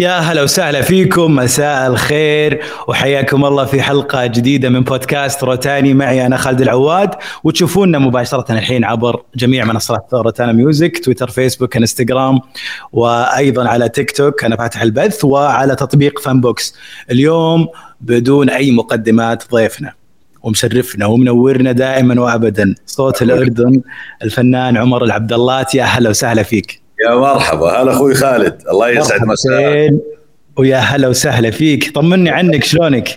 يا هلا وسهلا فيكم مساء الخير وحياكم الله في حلقة جديدة من بودكاست روتانا معي أنا خالد العواد. وتشوفونا مباشرة الحين عبر جميع منصات روتانا ميوزك تويتر فيسبوك إنستغرام وأيضا على تيك توك. أنا فاتح البث وعلى تطبيق فان بوكس اليوم بدون أي مقدمات ضيفنا ومشرفنا ومنورنا دائما وابدا صوت الأردن الفنان عمر العبداللات يا هلا وسهلا فيك. يا مرحبا. هلا أخوي خالد. الله يسعد مساك ويا هلا وسهلا فيك. طمني عنك شلونك؟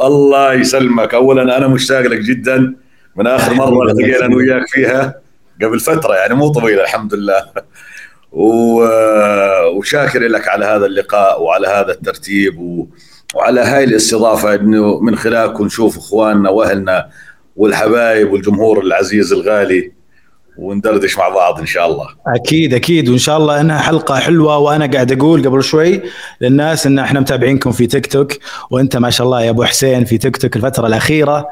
الله يسلمك. اولا أنا مشتاق لك جدا. من آخر مرة التقينا أنا وياك فيها قبل فترة يعني مو طويلة الحمد لله. وشاكر لك على هذا اللقاء وعلى هذا الترتيب و... وعلى هاي الاستضافة إنه من خلالكم نشوف إخواننا وأهلنا والحبايب والجمهور العزيز الغالي. وندردش مع بعض إن شاء الله. أكيد أكيد. وإن شاء الله انها حلقة حلوة وأنا قاعد أقول قبل شوي للناس إن إحنا متابعينكم في تيك توك وأنت ما شاء الله يا أبو حسين في تيك توك الفترة الأخيرة.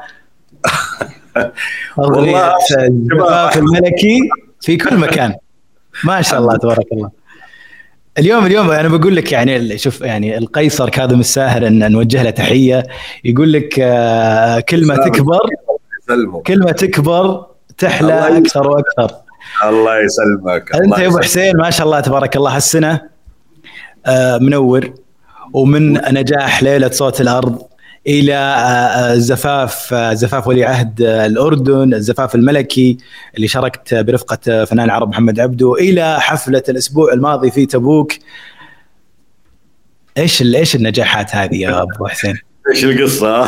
والله الشباب الملكي في كل مكان. ما شاء الله تبارك الله. اليوم اليوم أنا بقول لك يعني شوف يعني القيصر كاظم الساهر إن نوجه له تحية. يقول لك آه، كلمة تكبر كلمة تكبر تحلى أكثر وأكثر الله يسلمك أنت يا أبو حسين ما شاء الله تبارك الله هالسنة آه، منور ومن نجاح ليلة صوت الأرض إلى آه، آه، زفاف زفاف ولي عهد الأردن، الزفاف الملكي اللي شاركت برفقة فنان العرب محمد عبده إلى حفلة الأسبوع الماضي في تبوك. إيش إيش النجاحات هذه يا أبو حسين؟ إيش القصة؟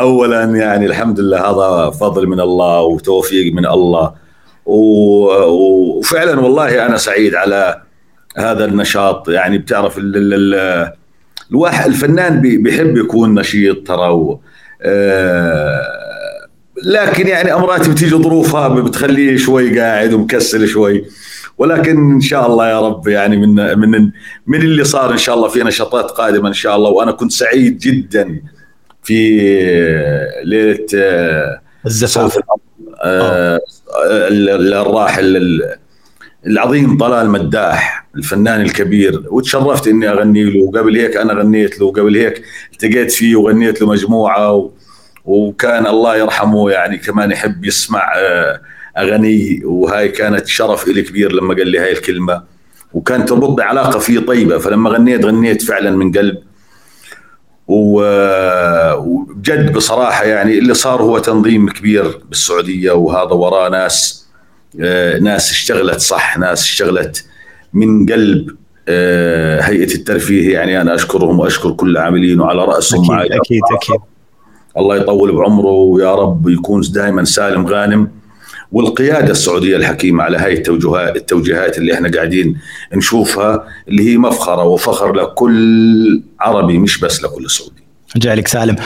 اولا يعني الحمد لله هذا فضل من الله وتوفيق من الله. وفعلا والله أنا سعيد على هذا النشاط. يعني بتعرف الواحد الفنان بيحب يكون نشيط ترى آه، لكن يعني أمرات بتيجي ظروفها بتخليه شوي قاعد ومكسل شوي. ولكن إن شاء الله يا رب يعني من من من اللي صار إن شاء الله في نشاطات قادمة إن شاء الله. وأنا كنت سعيد جدا في ليلة آه، الزفاف. آه، الراحل العظيم طلال مداح الفنان الكبير. وتشرفت إني أغني له وقبل هيك أنا غنيت له وقبل هيك التقيت فيه وغنيت له مجموعة و... وكان الله يرحمه يعني كمان يحب يسمع آه، اغاني وهاي كانت شرف لي كبير لما قال لي هاي الكلمة. وكانت تربطني علاقة فيه طيبة فلما غنيت غنيت فعلا من قلب. وبجد بصراحة يعني اللي صار هو تنظيم كبير بالسعودية وهذا وراه ناس آه، ناس اشتغلت صح ناس اشتغلت من قلب آه، هيئة الترفيه. يعني أنا أشكرهم وأشكر كل العاملين وعلى رأسهم أكيد أكيد أكيد. الله يطول بعمره ويا رب يكون دائما سالم غانم. والقيادة السعودية الحكيمة على هاي التوجهات التوجيهات اللي إحنا قاعدين نشوفها اللي هي مفخرة وفخر لكل عربي مش بس لكل سعودي. جعلك سالم.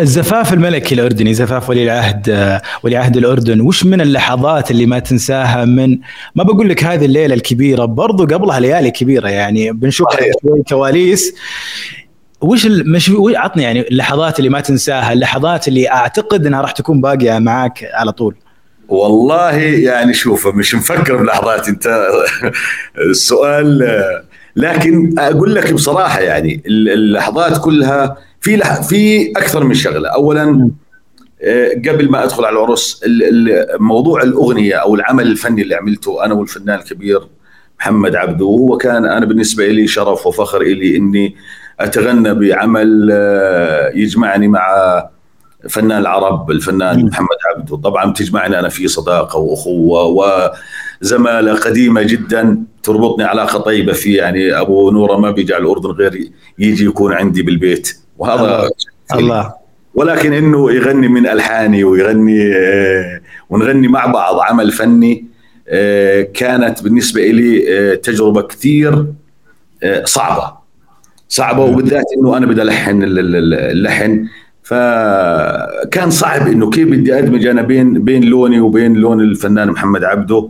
الزفاف الملكي الأردني زفاف ولي العهد ولي عهد الأردن وش من اللحظات اللي ما تنساها من ما بقول لك هذه الليلة الكبيرة برضو قبلها ليالي كبيرة يعني بنشوف شوي كواليس وش مش عطني يعني اللحظات اللي ما تنساها اللحظات اللي أعتقد إنها راح تكون باقية معك على طول والله يعني شوف مش مفكر بلحظات انت. السؤال لكن أقول لك بصراحة يعني اللحظات كلها في لح... في أكثر من شغلة. اولا آه، قبل ما أدخل على العرس موضوع الأغنية أو العمل الفني اللي عملته أنا والفنان الكبير محمد عبده وهو كان أنا بالنسبة لي شرف وفخر لي إني أتغنى بعمل آه، يجمعني مع فنان العرب الفنان محمد عبده. طبعا تجمعني أنا في صداقة وأخوة وزمالة قديمة جدا تربطني علاقه طيبه في يعني أبو نورة ما بيجي على الاردن غير يجي يكون عندي بالبيت. وهذا الله, الله. ولكن إنه يغني من ألحاني ويغني آه، ونغني مع بعض عمل فني آه، كانت بالنسبة لي آه، تجربة كثير صعبة. صعبة وبالذات إنه أنا بدي ألحن اللحن. فكان صعب إنه كيف بدي أدمج أنا بين بين لوني وبين لون الفنان محمد عبده.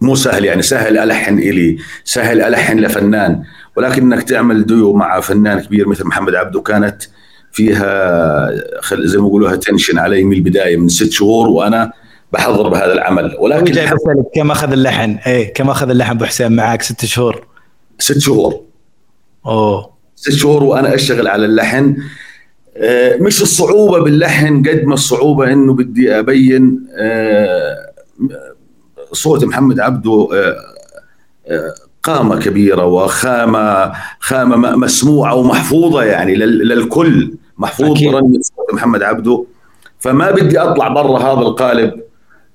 مو سهل يعني سهل ألحن إلي سهل ألحن لفنان. ولكن إنك تعمل ديو مع فنان كبير مثل محمد عبده كانت فيها زي ما يقولوها tension علي من البداية من ست شهور وأنا بحضر بهذا العمل. ولكن جاي بسألك كم أخذ اللحن؟ إيه كم أخذ اللحن أبو حسين معك؟ ست شهور؟ ست شهور. أوه. ست شهور وأنا أشتغل على اللحن. مش الصعوبة باللحن قد ما الصعوبة إنه بدي أبين آه، صوت محمد عبده آه، قامة كبيرة وخامة خامة مسموعة ومحفوظة يعني للكل محفوظ رنة صوت محمد عبده. فما بدي أطلع برا هذا القالب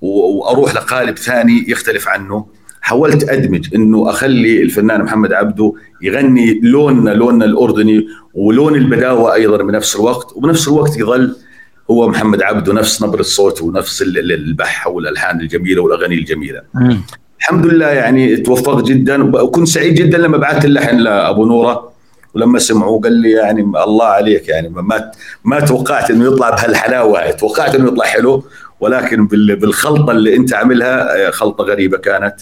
وأروح لقالب ثاني يختلف عنه. حاولت أدمج إنه أخلي الفنان محمد عبده يغني لوننا لوننا الأردني ولون البداوة أيضا بنفس الوقت وبنفس الوقت يظل هو محمد عبده نفس نبرة صوته ونفس البحة والألحان الجميلة والأغاني الجميلة. الحمد لله يعني توفقت جدا وكنت سعيد جدا لما بعثت اللحن لأبو نورة ولما سمعوه قال لي يعني الله عليك يعني ما ما توقعت إنه يطلع بهالحلاوة توقعت إنه يطلع حلو ولكن بالخلطة اللي أنت عاملها خلطة غريبة كانت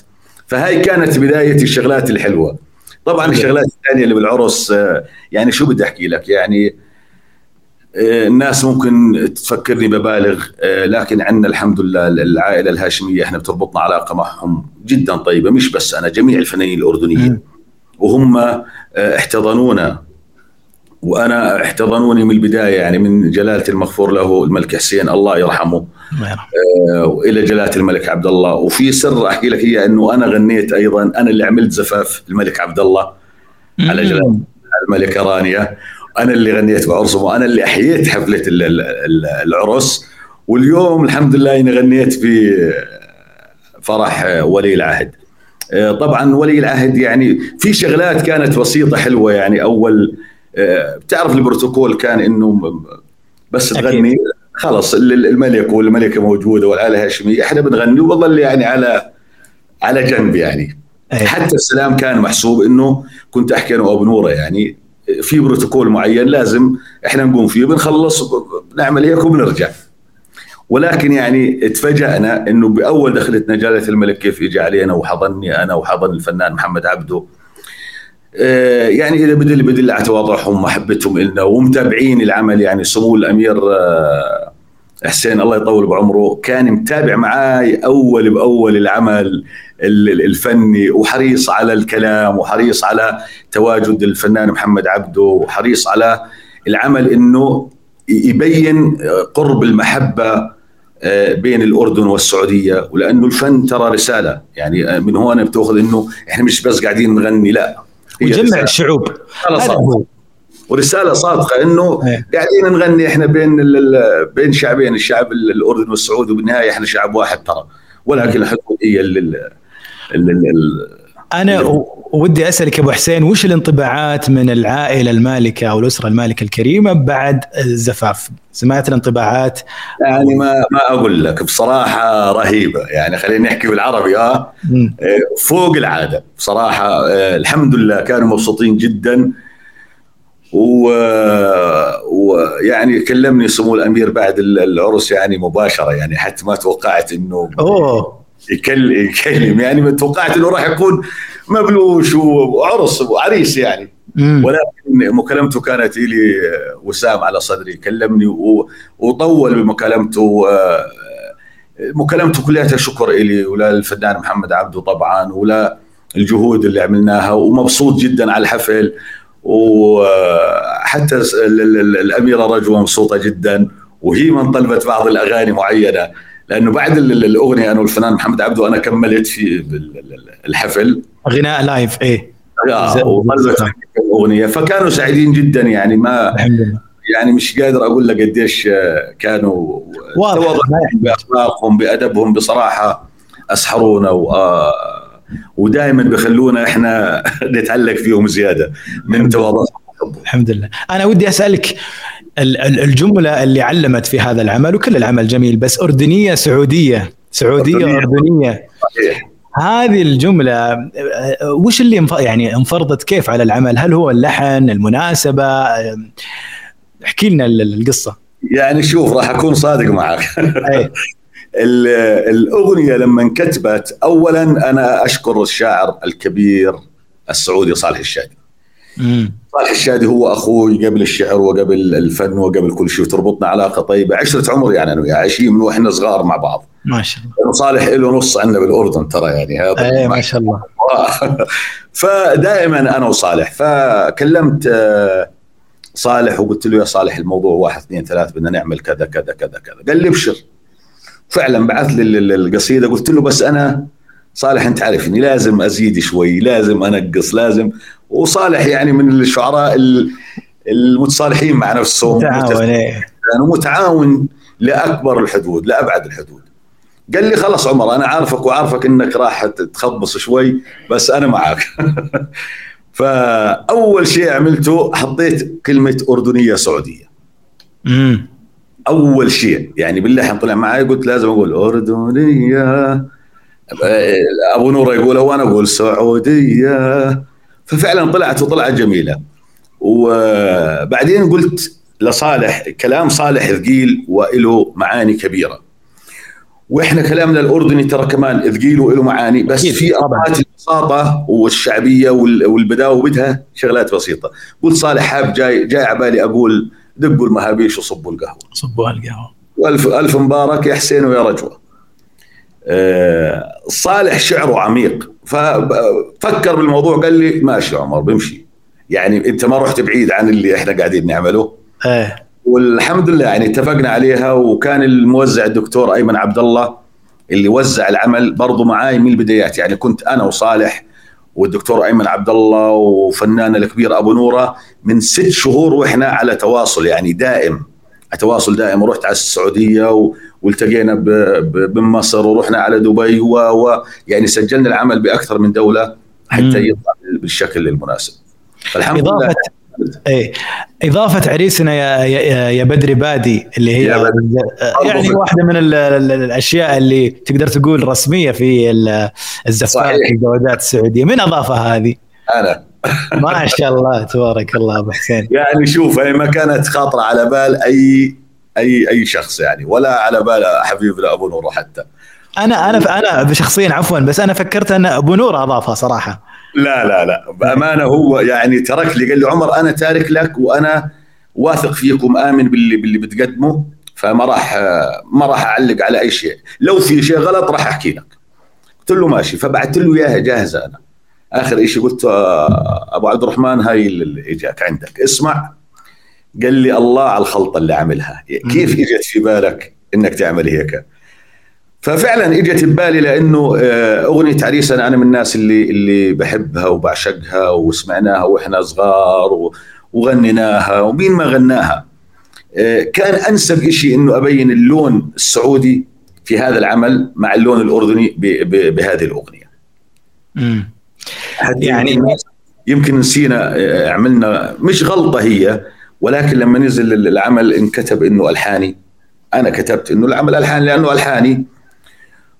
فهاي كانت بداية الشغلات الحلوة. طبعا الشغلات الثانية اللي بالعرس يعني شو بدي أحكي لك؟ يعني الناس ممكن تفكرني ببالغ لكن عندنا الحمد لله العائلة الهاشمية إحنا بتربطنا علاقة معهم جدا طيبة مش بس أنا جميع الفنانين الأردنيين. وهم احتضنونا. وأنا احتضنوني من البداية يعني من جلالة المغفور له الملك حسين الله يرحمه. آه وإلى جلالة الملك عبد الله. وفي سر أحكي لك إياه إنه أنا غنيت أيضا أنا اللي عملت زفاف الملك عبد الله على جلالة الملكه رانيا أنا اللي غنيت بعرسهم وأنا اللي أحييت حفلة العرس. واليوم الحمد لله إني غنيت في فرح ولي العهد. آه، طبعا ولي العهد يعني في شغلات كانت بسيطة حلوة يعني أول آه، بتعرف البروتوكول كان إنه بس تغني. خلص الملك والملكة موجودة والعائله الهاشميه إحنا بنغني وبظل يعني على على جنب يعني. أيه. حتى السلام كان محسوب إنه كنت أحكي أنا وأبو نورة يعني في بروتوكول معين لازم إحنا نقوم فيه بنخلص نعمل هيك وبنرجع. ولكن يعني تفاجأنا إنه بأول دخلتنا جلاله الملك كيف اجى علينا وحضني أنا وحضن الفنان محمد عبده. آه، يعني إذا بدل بدل على تواضعهم ومحبتهم لنا ومتابعين العمل يعني سمو الأمير آه، حسين الله يطول بعمره كان متابع معاي أول بأول العمل الفني وحريص على الكلام وحريص على تواجد الفنان محمد عبده وحريص على العمل إنه يبين قرب المحبة آه، بين الأردن والسعودية. ولأنه الفن ترى رسالة يعني من هون بتأخذ إنه إحنا مش بس قاعدين نغني لا. ويجمع الشعوب. هذا هو. ورسالة صادقة إنه إيه. قاعدين نغني إحنا بين بين شعبين الشعب الأردني والسعودي وبالنهاية إحنا شعب واحد ترى. ولكن الحقوقيه لل أنا ودي أسألك أبو حسين وش الانطباعات من العائلة المالكة أو الأسرة المالكة الكريمة بعد الزفاف؟ سمعت الانطباعات؟ يعني ما ما أقول لك بصراحة رهيبة. يعني خلينا نحكي بالعربي آه. فوق العادة. بصراحة آه، الحمد لله كانوا مبسوطين جدا. ويعني كلمني سمو الأمير بعد العرس يعني مباشرة يعني حتى ما توقعت إنه أوه. يكلم يكلم. يعني ما توقعت إنه راح يكون مبلوش وعرس وعريس يعني. ولكن مكالمته كانت لي وسام على صدري كلمني وطول بمكالمته مكالمته كلها شكر إلي ولا الفنان محمد عبده طبعا ولا الجهود اللي عملناها ومبسوط جدا على الحفل. وحتى الأميرة رجوه مبسوطة جدا وهي من طلبت بعض الأغاني معينة. لأنه بعد الأغنية أنا والفنان محمد عبده أنا كملت في الحفل. غناء لايف إيه. اغنيه فكانوا سعيدين جدا يعني ما يعني مش قادر أقول لك قديش كانوا واضح. بأخلاقهم بأدبهم بصراحة أسحرونا و ودائما بخلونا إحنا نتعلق فيهم زيادة من تواضعهم الحمد لله أنا ودي أسألك الجملة اللي علمت في هذا العمل وكل العمل جميل بس أردنية سعودية سعودية أردنية, أردنية. هذه الجملة وش اللي يعني انفرضت كيف على العمل؟ هل هو اللحن، المناسبة؟ احكي لنا القصة. يعني شوف راح أكون صادق معك. الأغنية لما انكتبت اولا أنا أشكر الشاعر الكبير السعودي صالح الشادي. صالح الشادي هو أخوي قبل الشعر وقبل الفن وقبل كل شيء تربطنا علاقه طيبه عشرة عمر يعني أنا وياه عايشين من وإحنا صغار مع بعض. ما شاء الله. صالح له نص عندنا بالأردن ترى يعني هذا إيه ما شاء الله. فدائما أنا وصالح. فكلمت آه، صالح وقلت له يا صالح الموضوع واحد اثنين ثلاث بدنا نعمل كذا كذا كذا كذا. قال لي ابشر. فعلا بعث لي القصيدة قلت له بس أنا صالح أنت عارف اني لازم أزيد شوي لازم أنقص لازم. وصالح يعني من الشعراء المتصالحين مع نفسهم. متعاون إيه. متعاون لأكبر الحدود لأبعد الحدود. قال لي خلاص عمر أنا عارفك وعارفك إنك راح تخبص شوي بس أنا معك فأول شيء عملته حطيت كلمة أردنية سعودية. امم أول شيء يعني باللحن طلع معي قلت لازم أقول أردنية. أبو نور يقولها وأنا أقول سعودية. ففعلا طلعت وطلعت جميلة. وبعدين قلت لصالح كلام صالح ثقيل وله معاني كبيرة. وإحنا كلامنا الأردني ترى كمان ثقيل وله معاني بس في أوقات البساطة والشعبية والبداوة بدها شغلات بسيطة. قلت صالح حاب جاي جاي على بالي أقول دقوا المهابيش وصبوا القهوة. صبوا القهوه والف ألف مبارك يا حسين ويا رجوة. آه صالح شعره عميق. ففكر بالموضوع قال لي ماشي عمر بمشي. يعني أنت ما رحت بعيد عن اللي إحنا قاعدين نعمله. إيه. والحمد لله يعني اتفقنا عليها وكان الموزع الدكتور أيمن عبد الله اللي وزع العمل برضه معاي من البدايات. يعني كنت أنا وصالح والدكتور أيمن عبد الله وفنان الكبير أبو نورة من ست شهور وإحنا على تواصل يعني دائم. تواصل دائم. ورحت على السعودية والتقينا بمصر ورحنا على دبي و يعني سجلنا العمل بأكثر من دولة حتى يطلع بالشكل المناسب. فالحمد لله. إيه. إضافة عريسنا يا يا, يا بدري بادي اللي هي يعني واحدة من الأشياء اللي تقدر تقول رسمية في الزفات في الجوازات السعودية. من أضافها هذه؟ أنا. ما شاء الله تبارك الله أبو حسين. يعني شوف هي ما كانت خاطرة على بال اي اي أي شخص يعني ولا على بال حبيبنا أبو نور حتى. أنا أنا أنا شخصيا عفوا بس أنا فكرت أن أبو نور أضافها صراحة. لا لا لا. بأمانة هو يعني ترك لي قال لي عمر أنا تارك لك وأنا واثق فيك ومآمن باللي باللي بتقدمه. فما راح ما راح أعلق على أي شيء. لو في شيء غلط راح أحكي لك. قلت له ماشي. فبعثت له إياها جاهزة أنا. آخر شيء قلت آه، أبو عبد الرحمن هاي اللي إجاك عندك. اسمع. قال لي الله على الخلطة اللي عملها كيف إجت في بالك إنك تعمل هيك؟ ففعلا إجت ببالي لأنه آه، أغنية عريسنا أنا من الناس اللي اللي بحبها وبعشقها وسمعناها وإحنا صغار وغنيناها ومين ما غناها. آه، كان أنسب شيء إنه أبين اللون السعودي في هذا العمل مع اللون الأردني بهذه الأغنية. امم يعني يمكن نسينا آه، عملنا مش غلطة هي ولكن لما نزل العمل انكتب إنه ألحاني. أنا كتبت إنه العمل ألحاني لأنه ألحاني.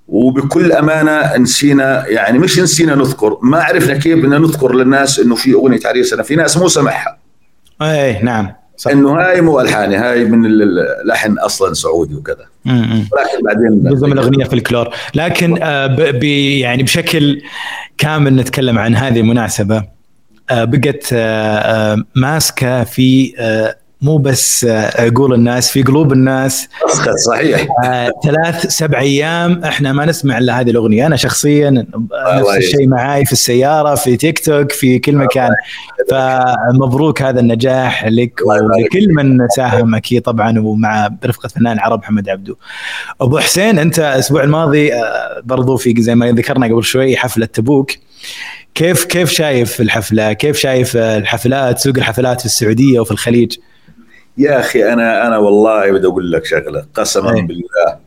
وبكل أمانة نسينا يعني مش نسينا نذكر ما عرفنا كيف بدنا نذكر للناس إنه في أغنية عريسنا في ناس مو سمعها. اي نعم صح. إنه هاي مو الحاني هاي من اللحن أصلا سعودي وكذا. لكن بعدين جزء من الأغنية فلكلور لكن آه يعني بشكل كامل نتكلم عن هذه المناسبة. آه بقت آه, آه، ماسكة في آه، مو بس عقول الناس في قلوب الناس. صحيح. آه ثلاث سبع أيام إحنا ما نسمع إلا هذه الأغنية. أنا شخصيا نفس الشيء معاي في السيارة في تيك توك في كل مكان. فمبروك هذا النجاح لك ولكل من ساهم أكيد طبعا ومع برفقه فنان العرب محمد عبدو. أبو حسين أنت الأسبوع الماضي آه، برضو في زي ما ذكرنا قبل شوي حفلة تبوك. كيف كيف شايف الحفلة؟ كيف شايف الحفلات سوق الحفلات في السعودية وفي الخليج؟ يا أخي أنا أنا والله بدي أقول لك شغلة قسما أي. بالله.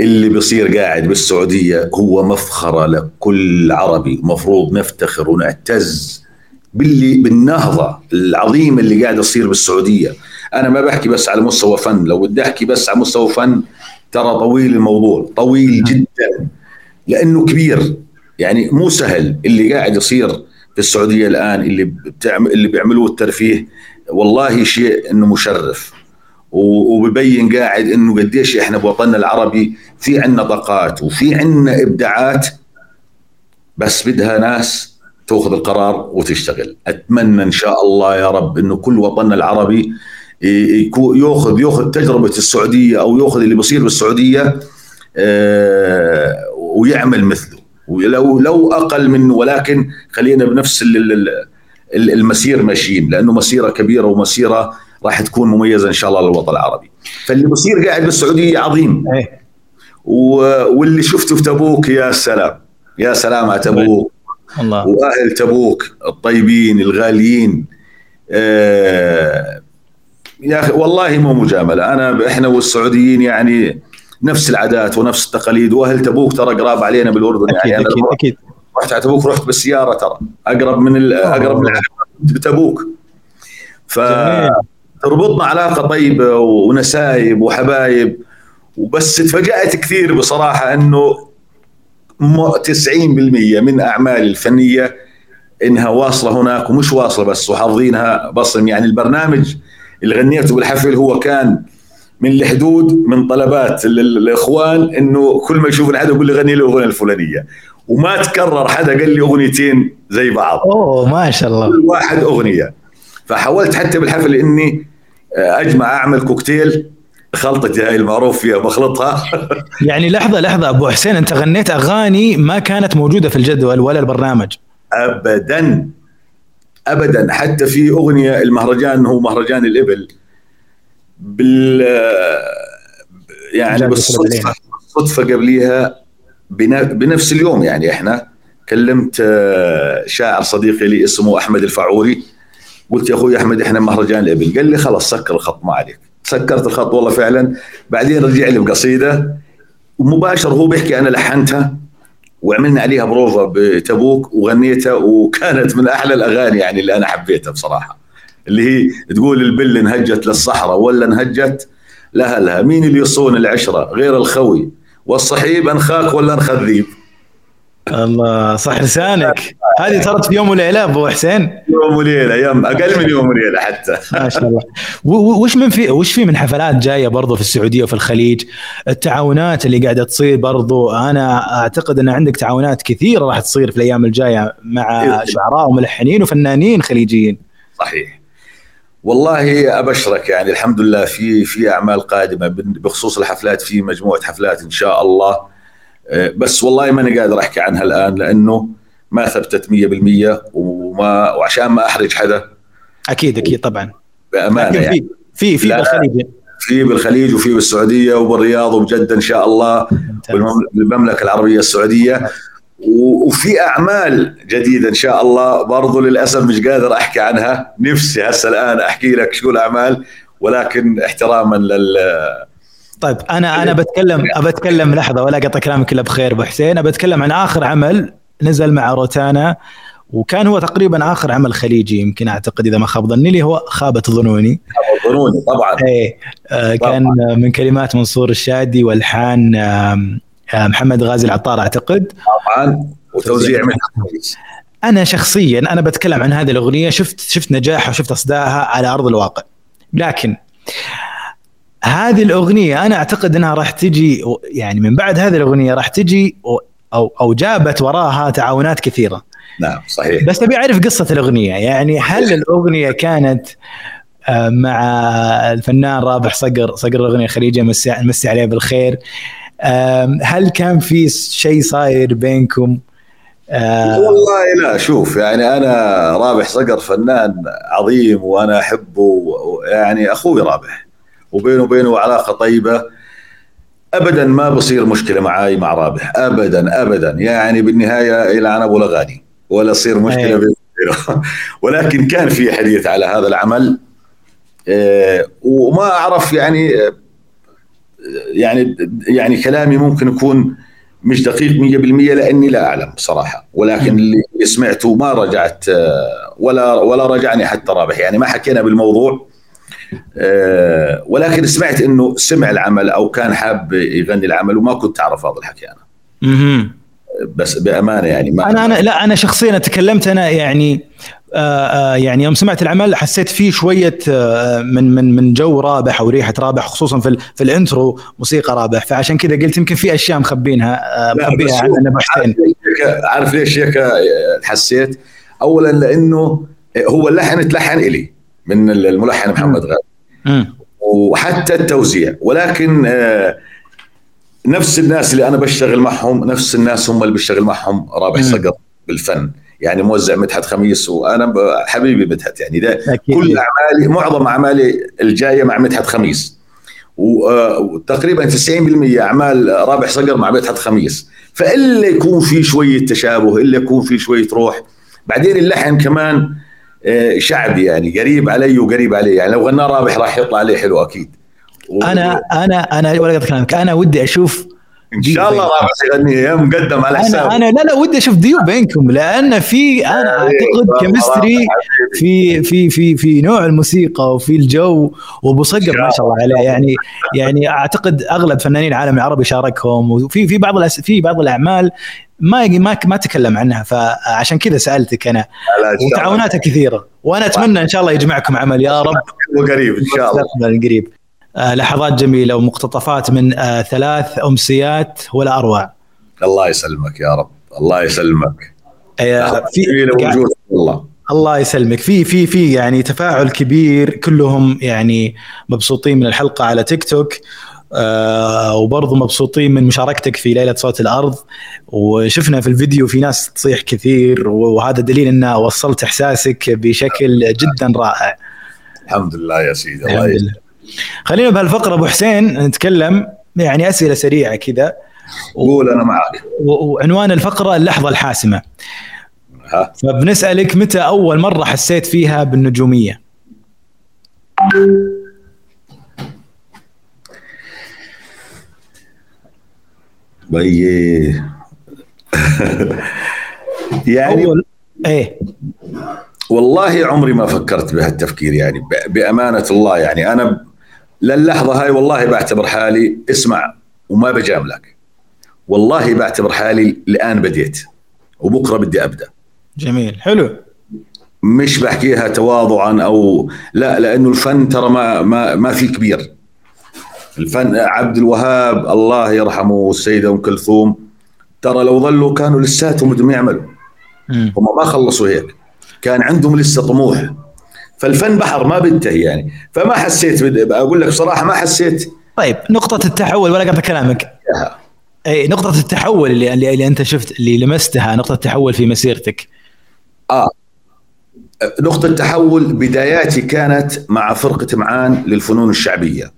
اللي بيصير قاعد بالسعودية هو مفخرة لكل عربي مفروض نفتخر ونعتز باللي بالنهضة العظيمة اللي قاعدة تصير بالسعودية. أنا ما بحكي بس على مستوى فن لو بدي أحكي بس على مستوى فن ترى طويل الموضوع طويل جدا لأنه كبير. يعني مو سهل اللي قاعد يصير في السعودية الآن اللي بتعمل اللي بيعملوه الترفيه والله شيء إنه مشرف. وببين قاعد إنه قديش إحنا بوطننا العربي في عندنا طاقات وفي عندنا إبداعات بس بدها ناس تأخذ القرار وتشتغل. أتمنى إن شاء الله يا رب إنه كل وطننا العربي ياخذ يأخذ تجربة السعودية أو يأخذ اللي بيصير بالسعودية آه، ويعمل مثله. ولو لو أقل منه ولكن خلينا بنفس المسير ماشيين لأنه مسيرة كبيرة ومسيرة راح تكون مميزة إن شاء الله للوطن العربي. فاللي بصير قاعد بالسعودية عظيم. إيه. واللي شفته في تبوك يا سلام. يا سلام على تبوك. الله. وأهل تبوك الطيبين الغاليين. آه يا أخي والله مو مجاملة. أنا إحنا والسعوديين يعني نفس العادات ونفس التقاليد. وأهل تبوك ترى قراب علينا بالأردن أكيد يعني. أكيد أكيد. رحت على تبوك رحت بالسيارة ترى أقرب من أقرب من بتبوك ف تربطنا علاقة طيبة ونسايب وحبايب وبس تفاجأت كثير بصراحة إنه 90% من أعمالي الفنية إنها واصلة هناك ومش واصلة بس وحافظينها بصم. يعني البرنامج اللي غنيته بالحفل هو كان من الحدود من طلبات الإخوان إنه كل ما يشوفني حدا يقول لي غني لي الاغنيه الفلانية. وما تكرر حدا قال لي أغنيتين زي بعض. أوه ما شاء الله. كل واحد أغنية. فحاولت حتى بالحفل إني أجمع أعمل كوكتيل خلطتي هاي المعروف فيها بخلطها. يعني لحظة لحظة أبو حسين أنت غنيت أغاني ما كانت موجودة في الجدول ولا البرنامج. ابدا. ابدا. حتى في أغنية المهرجان هو مهرجان الإبل. بال يعني بالصدفه صدفه قبليها بنفس اليوم يعني إحنا كلمت آه، شاعر صديقي لي اسمه أحمد الفعوري قلت يا أخوي أحمد إحنا مهرجان الإبل قال لي خلاص سكر الخط ما عليك. سكرت الخط والله فعلا. بعدين رجع لي بقصيدة. ومباشر هو بيحكي أنا لحنتها وعملنا عليها بروفا بتبوك وغنيتها وكانت من أحلى الأغاني يعني اللي أنا حبيتها بصراحة. اللي هي تقول البل انهجت للصحراء ولا انهجت لاهلها مين اللي يصون العشرة؟ غير الخوي. والصحيب أنخاك ولا انخذيب الله صح لسانك. هذه صارت في يوم وليله أبو حسين. يوم وليلة يوم أقل من يوم وليلة حتى. ما شاء الله. وش من في وش في من حفلات جاية برضو في السعودية وفي الخليج؟ التعاونات اللي قاعدة تصير برضو. أنا أعتقد إن عندك تعاونات كثيرة راح تصير في الأيام الجاية مع شعراء وملحنين وفنانين خليجيين. صحيح. والله أبشرك يعني الحمد لله في في أعمال قادمة بخصوص الحفلات في مجموعة حفلات إن شاء الله. آه، بس والله ماني قادر أحكي عنها الآن لأنه ما ثبتت 100% وما وعشان ما أحرج حدا. أكيد أكيد طبعا. بأمانة يعني. في في بالخليج. في بالخليج وفي بالسعودية وبالرياض وبجدة إن شاء الله بالمملكة العربية السعودية. وفي أعمال جديدة إن شاء الله. برضو للأسف مش قادر أحكي عنها. نفسي هسه الآن أحكي لك شو الأعمال ولكن احتراما لل طيب أنا أنا بتكلم بتكلم لحظة ولا أقطع كلامك إلا بخير أبو حسين. بتكلم عن آخر عمل نزل مع روتانا وكان هو تقريبا آخر عمل خليجي يمكن أعتقد إذا ما خاب ظني اللي هو خابت ظنوني. خابت ظنوني طبعا. إيه آه كان طبعاً. من كلمات منصور الشادي والحان آه محمد غازي العطار أعتقد. طبعا وتوزيع من أنا شخصيا أنا بتكلم عن هذه الأغنية شفت شفت نجاحها وشفت اصدائها على أرض الواقع. لكن هذه الأغنية أنا أعتقد إنها راح تجي يعني من بعد هذه الأغنية راح تجي أو أو جابت وراها تعاونات كثيرة. نعم صحيح. بس أبي أعرف قصة الأغنية. يعني هل الأغنية كانت آه، مع الفنان رابح صقر صقر الأغنية الخليجيه مسي عليه بالخير؟ هل كان في شيء صاير بينكم؟ والله لا شوف يعني أنا رابح صقر فنان عظيم وأنا أحبه يعني أخوي رابح وبينه وبينه علاقة طيبة. ابدا ما بصير مشكلة معاي مع رابح ابدا ابدا. يعني بالنهاية إلى أنا أبو الأغاني ولا تصير مشكلة أيه. بينه ولكن كان في حديث على هذا العمل آه، وما أعرف يعني يعني يعني كلامي ممكن يكون مش دقيق 100% لأني لا أعلم بصراحة. ولكن اللي سمعته ما رجعت آه، ولا ولا رجعني حتى رابح. يعني ما حكينا بالموضوع آه، ولكن سمعت إنه سمع العمل أو كان حاب يغني العمل وما كنت أعرف هذا الحكي أنا. بس بأمانة يعني ما أنا أنا لا أنا شخصيا تكلمت أنا يعني آه آه يعني يوم سمعت العمل حسيت فيه شوية آه من من من جو رابح أو ريحة رابح خصوصا في في ال intro موسيقى رابح. فعشان كذا قلت يمكن في أشياء مخبينها مخبيها عن ابو حسين عارف ليش هيك حسيت؟ اولا لأنه هو اللحن تلحن إلي من الملحن محمد غالي وحتى التوزيع ولكن آه نفس الناس اللي أنا بشتغل معهم نفس الناس هم اللي بشتغل معهم رابح صقر بالفن. يعني موزع مدحت خميس وأنا حبيبي مدحت. يعني ده أكيد. كل أعمالي معظم أعمالي الجاية مع مدحت خميس. وتقريبا 90% أعمال رابح صقر مع مدحت خميس. فإلا يكون في شوية تشابه إلا يكون في شوية روح. بعدين اللحن كمان آه، شعبي يعني قريب علي وقريب علي. يعني لو غناه رابح راح يطلع عليه حلو أكيد. أنا أنا أنا ولا كلامك. أنا ودي أشوف إن شاء الله رابح يغني يا مقدم على حساب أنا أنا لا لا ودي أشوف ديو بينكم لأن في أنا أعتقد chemistry في في في في نوع الموسيقى وفي الجو وابو صقر ما شاء الله عليه. يعني يعني أعتقد أغلب فنانين العالم العربي شاركهم وفي في بعض في بعض الأعمال ما ما ما تكلم عنها. فعشان كذا سألتك أنا. وتعاوناتها كثيرة. وأنا أتمنى إن شاء الله يجمعكم عمل. يا رب. وقريب إن شاء الله. قريب. لحظات جميلة ومقتطفات من آه، ثلاث أمسيات ولا أروع. الله يسلمك يا رب. الله يسلمك. آه، في الله الله يسلمك. في في في يعني تفاعل كبير كلهم يعني مبسوطين من الحلقة على تيك توك آه وبرضه مبسوطين من مشاركتك في ليلة صوت الأرض. وشفنا في الفيديو في ناس تصيح كثير وهذا دليل إن وصلت إحساسك بشكل جدا رائع. الحمد لله يا سيدي الله يسلمك. خلينا بهالفقرة أبو حسين نتكلم يعني أسئلة سريعة كذا. قول أنا معك. وعنوان الفقرة اللحظة الحاسمة. ها. فبنسألك متى أول مرة حسيت فيها بالنجومية؟ بي يعني أول... إيه. والله عمري ما فكرت بهالتفكير يعني بأمانة الله يعني. أنا للحظة هاي والله بعتبر حالي اسمع وما بجاملك. والله بعتبر حالي الان بديت وبكرة بدي أبدأ. جميل حلو. مش بحكيها تواضعا أو لا لأنه الفن ترى ما ما ما في كبير. الفن عبد الوهاب الله يرحمه والسيدة أم كلثوم ترى لو ظلوا كانوا لساتهم بدهم يعملوا. هم ما خلصوا هيك. كان عندهم لسه طموح. فالفن بحر ما بينتهي يعني. فما حسيت أقول لك بصراحة ما حسيت. طيب نقطة التحول ولا قطع كلامك؟ إي نقطة التحول اللي, اللي اللي أنت شفت اللي لمستها نقطة التحول في مسيرتك. آه. نقطة التحول بداياتي كانت مع فرقة معان للفنون الشعبية.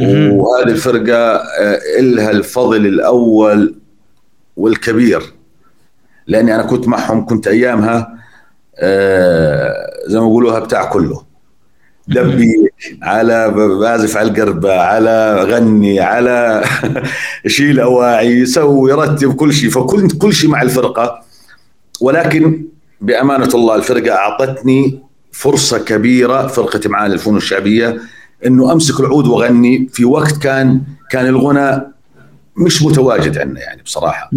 وهذه الفرقة آه، إلها الفضل الأول والكبير. لأني أنا كنت معهم كنت أيامها زي ما بيقولوها بتاع كله. دبي على بعزف على القربة على غني على شيل أواعي سوي رتب كل شيء. فكنت كل شيء مع الفرقة. ولكن بأمانة الله الفرقة أعطتني فرصة كبيرة فرقة معاني الفنون الشعبية إنه أمسك العود وأغني. في وقت كان كان الغنى مش متواجد عندنا يعني بصراحة.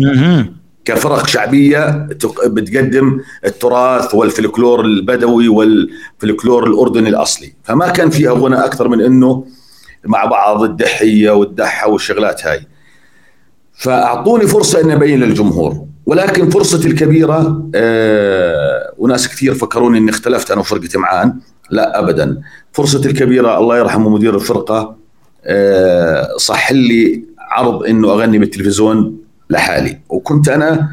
كفرق شعبية بتقدم التراث والفلكلور البدوي والفلكلور الأردني الأصلي. فما كان فيها غنى أكثر من إنه مع بعض الدحيه والدحة والشغلات هاي. فأعطوني فرصة إني أبين للجمهور. ولكن فرصتي الكبيرة آه وناس كثير فكروني إني اختلفت أنا وفرقتي معان لا ابدا. فرصتي الكبيرة الله يرحمه مدير الفرقة آه صح لي عرض إنه أغني بالتلفزيون لحالي. وكنت أنا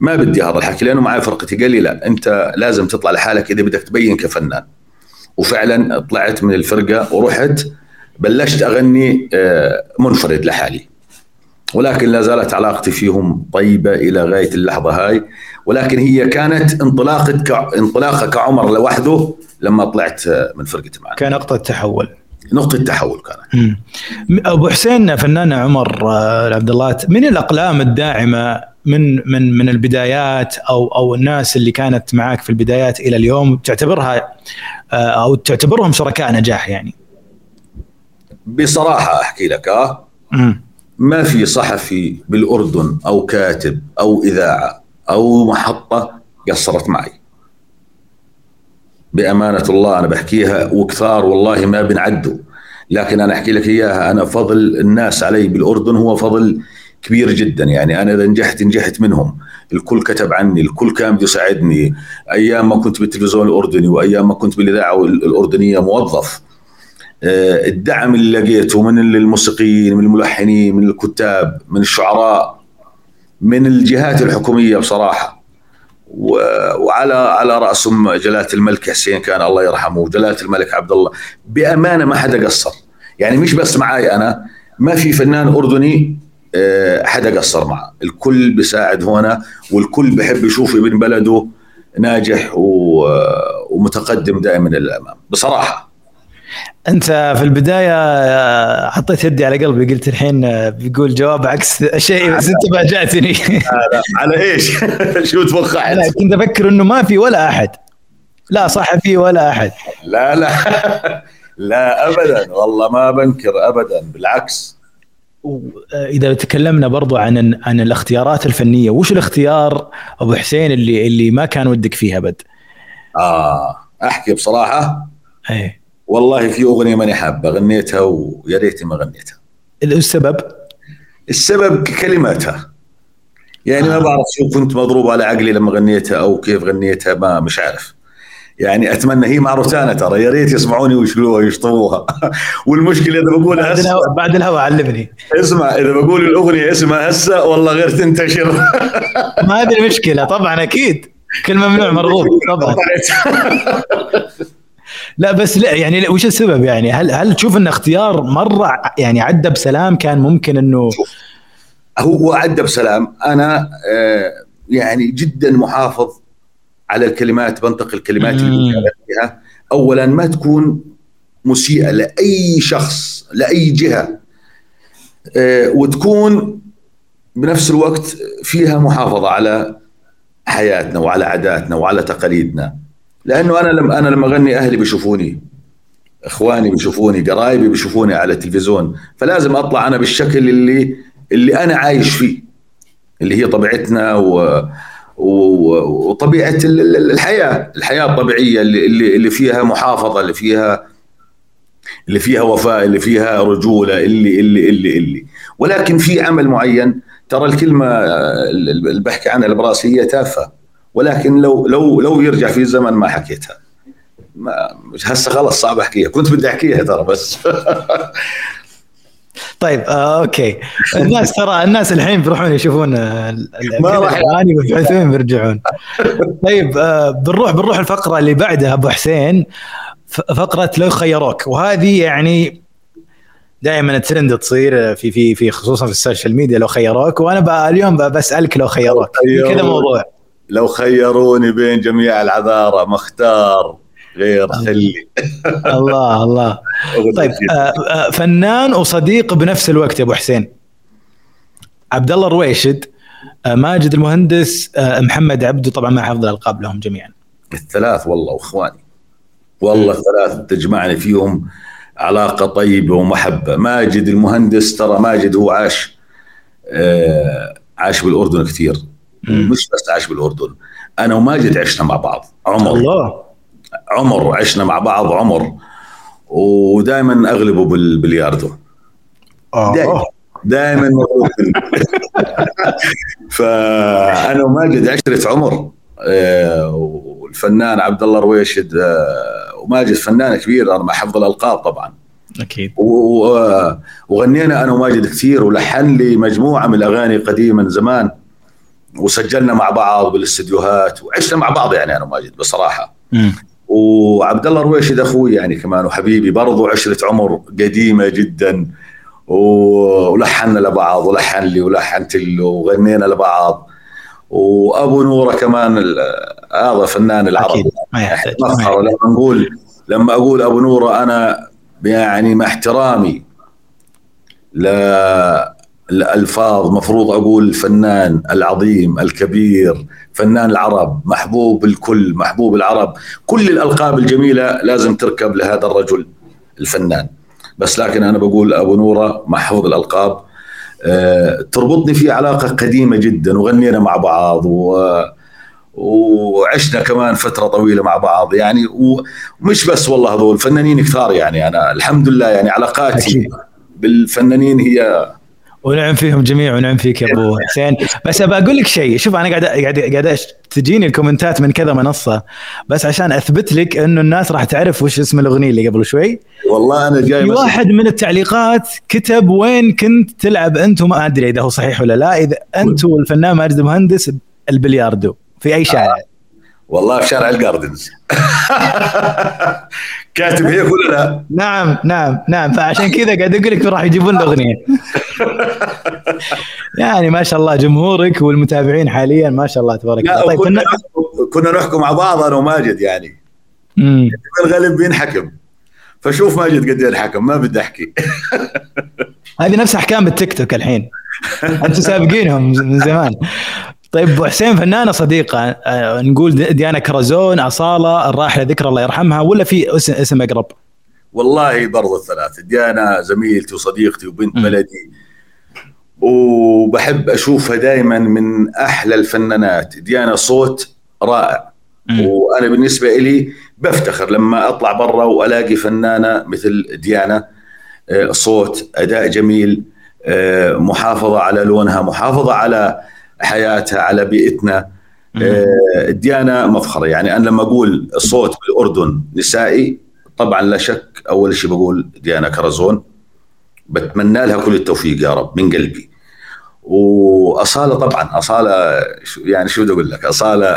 ما بدي هذا الحكي لأنه معي فرقتي قال لي لا أنت لازم تطلع لحالك إذا بدك تبين كفنان. وفعلا طلعت من الفرقة ورحت بلشت أغني آه، منفرد لحالي. ولكن لا زالت علاقتي فيهم طيبة إلى غاية اللحظة هاي. ولكن هي كانت انطلاقة انطلاقة كعمر لوحده لما طلعت من فرقتي معنا. كان نقطه تحول نقطة تحول كانت. أبو حسين فنان عمر آه، عبد الله من الأقلام الداعمة من من من البدايات أو أو الناس اللي كانت معك في البدايات إلى اليوم تعتبرها آه، أو تعتبرهم شركاء نجاح يعني؟ بصراحة أحكي لك آه ما في صحفي بالأردن أو كاتب أو إذاعة أو محطة قصرت معي. بأمانة الله أنا بحكيها وكثار والله ما بنعدوا لكن أنا أحكي لك إياها أنا فضل الناس علي بالأردن هو فضل كبير جدا. يعني أنا إذا نجحت نجحت منهم. الكل كتب عني الكل كان بده يساعدني. أيام ما كنت بالتلفزيون الأردني وأيام ما كنت بالإذاعة الأردنية موظف. آه، الدعم اللي لقيته من الموسيقيين من الملحنين من الكتاب من الشعراء من الجهات الحكومية بصراحة. وعلى على راسهم جلالة الملك حسين كان الله يرحمه. وجلاله الملك عبد الله بأمانة ما حدا قصر. يعني مش بس معي أنا ما في فنان أردني آه، حدا قصر معه الكل بيساعد هنا والكل بحب يشوف ابن بلده ناجح ومتقدم دائما للأمام. بصراحة انت في البداية آه، حطيت يدي على قلبي قلت الحين آه، بيقول جواب عكس شيء بس انت فاجاتني على إيش؟ شو توقعت؟ أنا كنت أفكر إنه ما في ولا أحد. لا صحفي ولا أحد. لا لا. لا ابدا. والله ما بنكر ابدا بالعكس. إذا تكلمنا برضو عن عن الاختيارات الفنية وش الاختيار أبو حسين اللي اللي ما كان ودك فيه أبد؟ آه أحكي بصراحة. إيه. والله في أغنية ماني حابة غنيتها ويا ريتني ما غنيتها. السبب؟ السبب كلماتها. يعني آه. ما بعرف شو كنت مضروب على عقلي لما غنيتها أو كيف غنيتها ما مش عارف. يعني أتمنى هي مع روتانا ترى يا ريت يسمعوني ويشلوها ويشطبوها. والمشكلة إذا بقول بعد الهواء بعد الهواء علمني. اسمع إذا بقول الأغنية اسمها هسه والله غير تنتشر. ما هذه المشكلة طبعا أكيد. كل ممنوع مرغوب طبعا. لا بس لا يعني وش السبب يعني؟ هل هل تشوف إن اختيار مرة يعني عدى بسلام كان ممكن إنه هو عدى بسلام. أنا آه، يعني جدا محافظ على الكلمات بنطق الكلمات اللي فيها اولا ما تكون مسيئة لأي شخص لأي جهة آه، وتكون بنفس الوقت فيها محافظة على حياتنا وعلى عاداتنا وعلى تقاليدنا. لأنه أنا لما أنا لما أغني أهلي بيشوفوني إخواني بيشوفوني قرايبي بيشوفوني على التلفزيون فلازم أطلع أنا بالشكل اللي اللي أنا عايش فيه اللي هي طبيعتنا و وطبيعة الحياة الحياة الطبيعية اللي اللي فيها محافظة اللي فيها اللي فيها وفاء اللي فيها رجولة اللي اللي اللي اللي. ولكن في عمل معين ترى الكلمة اللي بحكي عنها البراسيه تافهة. ولكن لو لو لو يرجع في الزمن ما حكيتها. ما هسه خلص صعب أحكيها. كنت بدي أحكيها ترى بس. طيب آه أوكي. الناس ترى الناس الحين بيروحون يشوفون ما راح الاغاني ويبحثون بيرجعون. طيب آه بنروح بنروح الفقرة اللي بعدها أبو حسين. فقرة لو خيروك. وهذه يعني دائما الترند تصير في في في خصوصا في ال social media لو خيروك. وأنا اليوم بسألك لو خيروك. كذا موضوع. لو خيروني بين جميع العذارى ما اختار غير خلي. الله الله. طيب آه، آه، فنان وصديق بنفس الوقت يا أبو حسين. عبد الله الرويشد آه، ماجد المهندس محمد عبده طبعا مع حفظ الألقاب لهم جميعا. الثلاث والله واخواني والله الثلاث تجمعني فيهم علاقة طيبة ومحبة. ماجد المهندس ترى ماجد هو عاش عاش بالأردن كثير. مش بس عاش بالأردن أنا وماجد عشنا مع بعض عمر. الله. عمر عشنا مع بعض عمر. ودائما أغلبه بالبلياردو آه. دائما فأنا وماجد عشرة عمر. آه، والفنان عبد الله رويشد آه، وماجد فنان كبير أنا مع حفظ الألقاب طبعا. أكيد. وغنينا أنا وماجد كثير ولحن لي مجموعة من الأغاني قديمه من زمان. وسجلنا مع بعض بالاستديوهات وعشنا مع بعض يعني أنا وماجد بصراحة. م. وعبد الله الرويشد أخوي يعني كمان وحبيبي برضه عشرة عمر قديمة جدا. ولحنا لبعض ولحن لي ولحنت له وغنينا لبعض. وأبو نورة كمان هذا فنان العرب أكيد. ما لما نقول لما أقول أبو نورة أنا يعني مع احترامي الألفاظ مفروض أقول الفنان العظيم الكبير فنان العرب محبوب الكل محبوب العرب. كل الألقاب الجميلة لازم تركب لهذا الرجل الفنان. بس لكن أنا بقول أبو نورة محفوظ الألقاب أه تربطني فيه علاقة قديمة جدا وغنينا مع بعض و وعشنا كمان فترة طويلة مع بعض. يعني ومش بس والله هذول فنانين كثار يعني. أنا الحمد لله يعني علاقاتي بالفنانين هي ونعم فيهم جميع ونعم فيك يا أبو حسين. بس ابى أقول لك شيء. شوف أنا قاعد قاعد قاعد تجيني الكومنتات من كذا منصة. بس عشان أثبت لك إنه الناس راح تعرف وش اسم الأغنية اللي قبل شوي. والله أنا جاي في واحد من التعليقات كتب وين كنت تلعب أنت وما أدري إذا هو صحيح ولا لا. إذا أنت والفنان ماجد المهندس البلياردو في أي شارع. والله في شارع الجاردنز كاتب هيك ولا لا؟ نعم نعم نعم. فعشان كذا قاعد أقول لك راح يجيبون الأغنية. يعني ما شاء الله جمهورك والمتابعين حاليا ما شاء الله تبارك الله. طيب كنا كنا نحكم مع بعض أنا وماجد يعني. مم. الغالب بينحكم. فشوف ماجد قد إيه الحكم ما بدي أحكي. هذه نفس أحكام التيك توك الحين. أنتم سابقينهم من زمان. طيب أبو حسين فنانة صديقة آه، نقول ديانا كرزون أصالة الراحله ذكرى الله يرحمها ولا في اسم, اسم أقرب؟ والله برضه الثلاث ديانا زميلتي وصديقتي وبنت. بلدي. وبحب أشوفها دائما من أحلى الفنانات. ديانا صوت رائع. مم. وأنا بالنسبة لي بفتخر لما أطلع برا وألاقي فنانة مثل ديانا آه، صوت أداء جميل آه، محافظة على لونها محافظة على حياتها على بيئتنا. آه، ديانا مفخرة. يعني أنا لما أقول الصوت بالأردن نسائي طبعا لا شك أول شيء بقول ديانا كرزون. بتمنى لها كل التوفيق يا رب من قلبي. وأصالة طبعا أصالة يعني شو بدي أقول لك؟ أصالة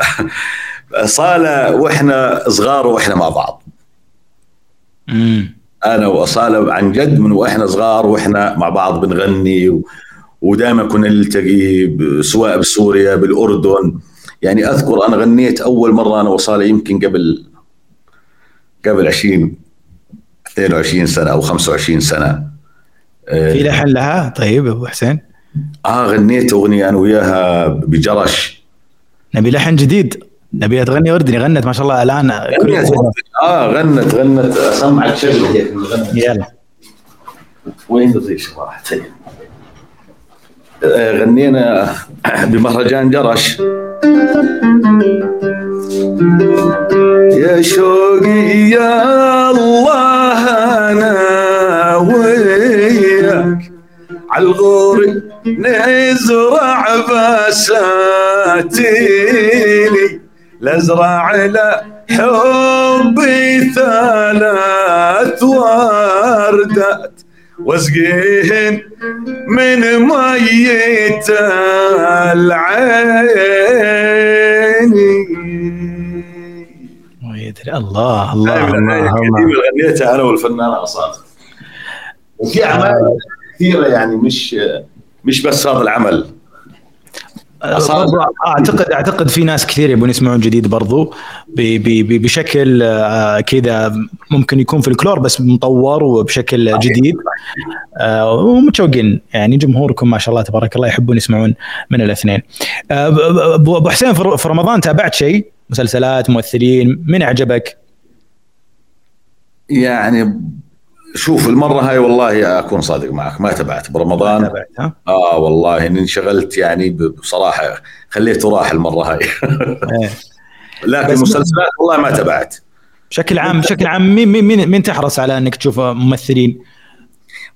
أصالة وإحنا صغار وإحنا مع بعض. مم. أنا وأصالة عن جد من وإحنا صغار وإحنا مع بعض بنغني و... ودائما كنا نلتقي سواء بسوريا بالأردن. يعني أذكر أنا غنيت أول مرة أنا وصاله يمكن قبل قبل 20 22 سنة أو 25 سنة. في لحن لها؟ طيب أبو حسين. آه غنيت أغنية أنا وياها بجرش. نبي لحن جديد. نبيها تغني أردني. غنت ما شاء الله الآن غنيت. آه غنت غنت. اسمعك شغله غنت. يلا. وين ذيك راحت آه، غنينا بمهرجان جرش. يا شوقي يا الله أنا وياك. عالغور نزرع بساتيني لازرع له حبي ثلاث وردات واسقيهن من ميت العين. يدري الله الله من الله, الأغاني الله. القديمة اللي غنيتها أنا والفنانة أصالة. وفي أعمال كثيرة يعني مش مش بس هذا العمل. أعتقد أعتقد في ناس كثير يبون يسمعون جديد برضو ب- ب- ب- بشكل آه، كذا ممكن يكون في الكلور بس مطور وبشكل جديد. آه، ومتشوقين يعني جمهوركم ما شاء الله تبارك الله يحبون يسمعون من الاثنين. آه، أبو حسين في في رمضان تابعت شيء؟ مسلسلات ممثلين من أعجبك؟ يعني شوف المرة هاي والله أكون صادق معك ما تبعت برمضان. تابعت ها؟ آه والله إني انشغلت يعني بصراحة خليته راح المرة هاي. إيه. لكن بس- مسلسلات والله ما تبعت. بشكل عام بشكل عام مين مين مين, تحرص على إنك تشوف ممثلين؟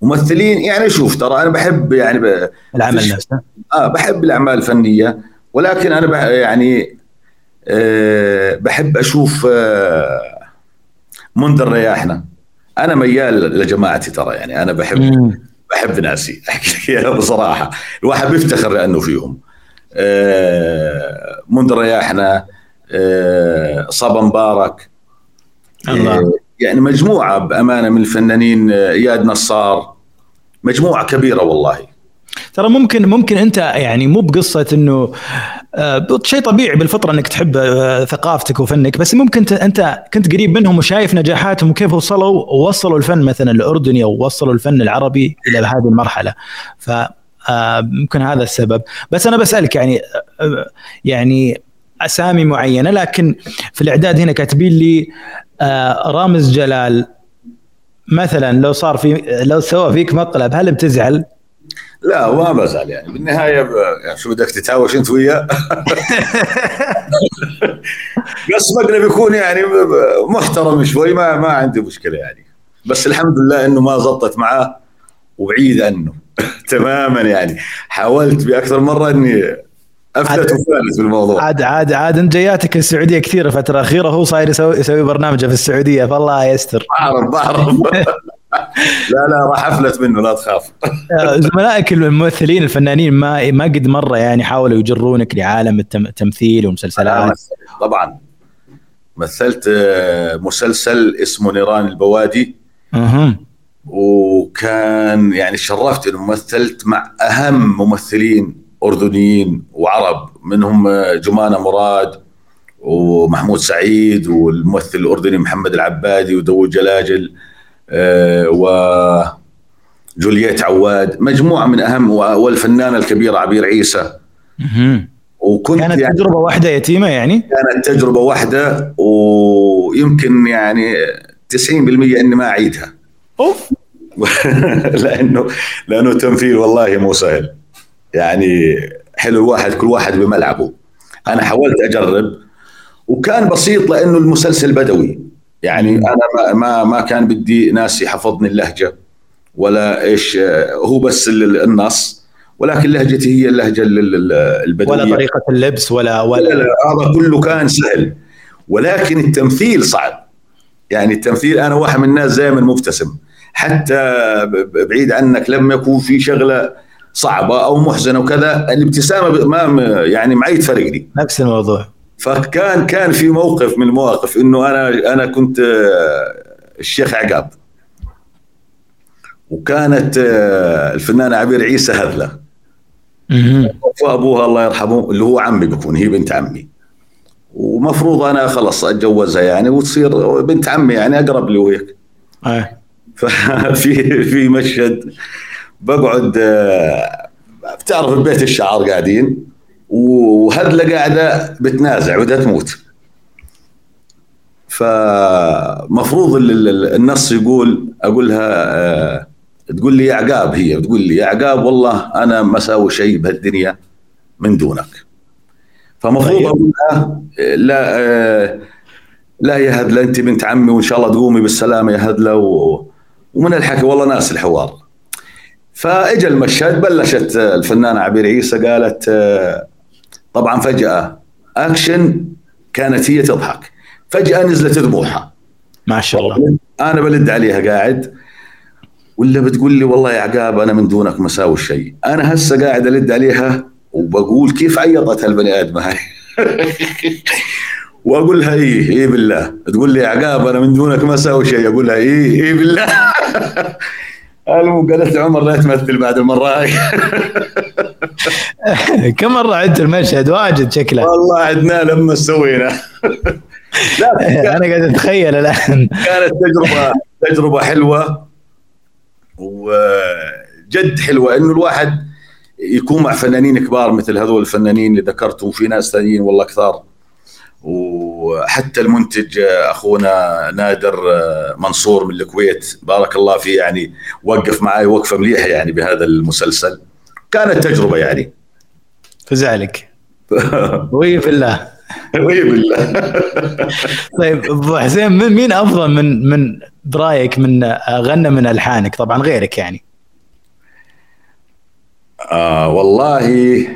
ممثلين يعني شوف ترى أنا بحب يعني ب... العمل نفسه. آه بحب الأعمال الفنية ولكن أنا بح يعني آه بحب أشوف آه منذر رياحنا. أنا ميال لجماعتي ترى يعني أنا بحب مم. بحب ناسي أحكي لك بصراحة. الواحد بيفتخر لأنه فيهم. آه منذر رياحنا آه صبا مبارك. الله. آه يعني مجموعة بأمانة من الفنانين آه، إياد نصار. مجموعة كبيرة والله. ترى ممكن ممكن أنت يعني مو بقصة إنه شيء طبيعي بالفطرة إنك تحب آه، ثقافتك وفنك بس ممكن أنت كنت قريب منهم وشايف نجاحاتهم وكيف وصلوا ووصلوا الفن مثلا الأردني أو وصلوا الفن العربي إلى هذه المرحلة ف آه، ممكن هذا السبب بس أنا بسألك يعني آه، يعني أسامي معينة لكن في الإعداد هنا كاتبين لي آه، رامز جلال مثلا لو صار في لو سوى فيك مقلب هل بتزعل؟ لا ما بزعل يعني. بالنهاية ب... يعني شو بدك تتهاوش أنت وياه؟ بس مقلب يكون يعني ب- محترم شوي ما ما عندي مشكلة يعني. بس الحمد لله إنه ما زبطت معاه وبعيد عنه تماما يعني. حاولت بأكثر مرة إني أفلت وفالت بالموضوع. عاد عاد عاد أنت جياتك السعودية كثير الفترة الاخيره هو صاير يسوي يسوي برنامجه في السعودية فالله يستر. بعرف بعرف. لا لا راح أفلت منه لا تخاف. زملائك الممثلين الفنانين ما ما قد مرة يعني حاولوا يجرونك لعالم التم- التمثيل والمسلسلات. طبعا. مثلت آه، مسلسل اسمه نيران البوادي. أها. وكان يعني شرفت إنه مثلت مع أهم ممثلين أردنيين وعرب منهم آه، جمانة مراد ومحمود سعيد والممثل الأردني محمد العبادي وداوود جلاجل. آه، وجولييت عواد مجموعة من أهم والفنانة الكبيرة عبير عيسى. وكنت كانت يعني تجربة واحدة يتيمة يعني؟ كانت تجربة واحدة ويمكن يعني 90% إني ما أعيدها. أوف. لأنه لأنه تمثيل والله مو سهل. يعني حلو الواحد كل واحد بملعبه. أنا حاولت أجرب وكان بسيط لأنه المسلسل بدوي. يعني أنا ما ما, كان بدي ناس يحفظني اللهجة. ولا إيش آه، هو بس ال- النص ولكن لهجتي هي اللهجة ال- ال- البدوية. ولا طريقة اللبس ولا لا ولا لا هذا كله كان سهل. ولكن التمثيل صعب. يعني التمثيل أنا واحد من الناس دائما مبتسم حتى بعيد عنك لما يكون في شغلة صعبة أو محزنة وكذا الابتسامة ما يعني معي تفرق لي. نفس الموضوع. فكان كان في موقف من المواقف إنه أنا أنا كنت آه، الشيخ عقاب. وكانت آه، الفنانة عبير عيسى هذلة. وأبوها الله يرحمه اللي هو عمي بيكون هي بنت عمي. ومفروض أنا خلص أتجوزها يعني وتصير بنت عمي يعني أقرب لي وهيك آه. ففي في مشهد بقعد آه، بتعرف البيت الشعر قاعدين؟ وهدلة قاعدة بتنازع بدها تموت. فمفروض ال- ال- النص يقول أقول لها آه، تقول لي يا عقاب هي بتقول لي يا عقاب والله أنا ما أسوي شيء بهالدنيا من دونك. فمفروض طيب. أقول لها آه، لا آه، لا يا هدلة أنت بنت عمي وإن شاء الله تقومي بالسلامة يا هدلة و... ومن الحكي والله ناس الحوار. فاجى المشهد بلشت الفنانة عبير عيسى قالت طبعا فجأة أكشن كانت هي تضحك. فجأة نزلت دموعها ما شاء الله. أنا بلد عليها قاعد ولا بتقول لي والله يا عقاب أنا من دونك مساوي شيء. أنا هسه قاعد ألد عليها وبقول كيف عيطت هالبني ادمه هاي؟ وأقول لها إيه إيه بالله. تقول لي يا عقاب أنا من دونك ما أسوي شيء. أقول لها إيه إيه بالله. المهم قالت لي عمر لا تمثل بعد المرة هاي. كم مرة عدت المشهد؟ واجد شكله. والله عدنا لما سوينا. لا أنا قاعد أتخيل الآن. كانت تجربة تجربة حلوة وجد حلوة إنه الواحد يكون مع فنانين كبار مثل هذول الفنانين اللي ذكرتهم في ناس ثانيين والله كثار. وحتى المنتج أخونا نادر منصور من الكويت بارك الله فيه يعني وقف معي وقفة مليحة يعني بهذا المسلسل. كانت تجربة يعني. فزعلك. وي في الله. وي بالله طيب أبو حسين من مين أفضل من من برأيك من غنى من ألحانك؟ طبعا غيرك يعني. آه والله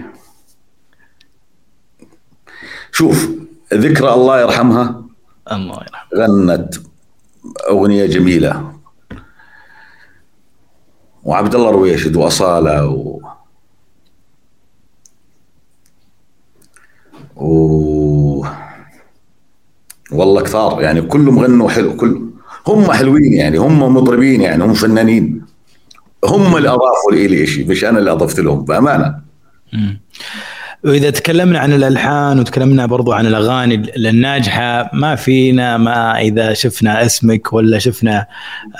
شوف ذكرى الله يرحمها. الله يرحمه. غنت أغنية جميلة. وعبد الله رويشد وأصالة و و والله كثار يعني كلهم غنوا حلو كل هم حلوين يعني هم مطربين يعني هم فنانين. هم اللي اضافوا لي شيء مش أنا اللي أضفت لهم بأمانة. وإذا تكلمنا عن الألحان وتكلمنا برضو عن الأغاني الناجحة ما فينا ما إذا شفنا اسمك ولا شفنا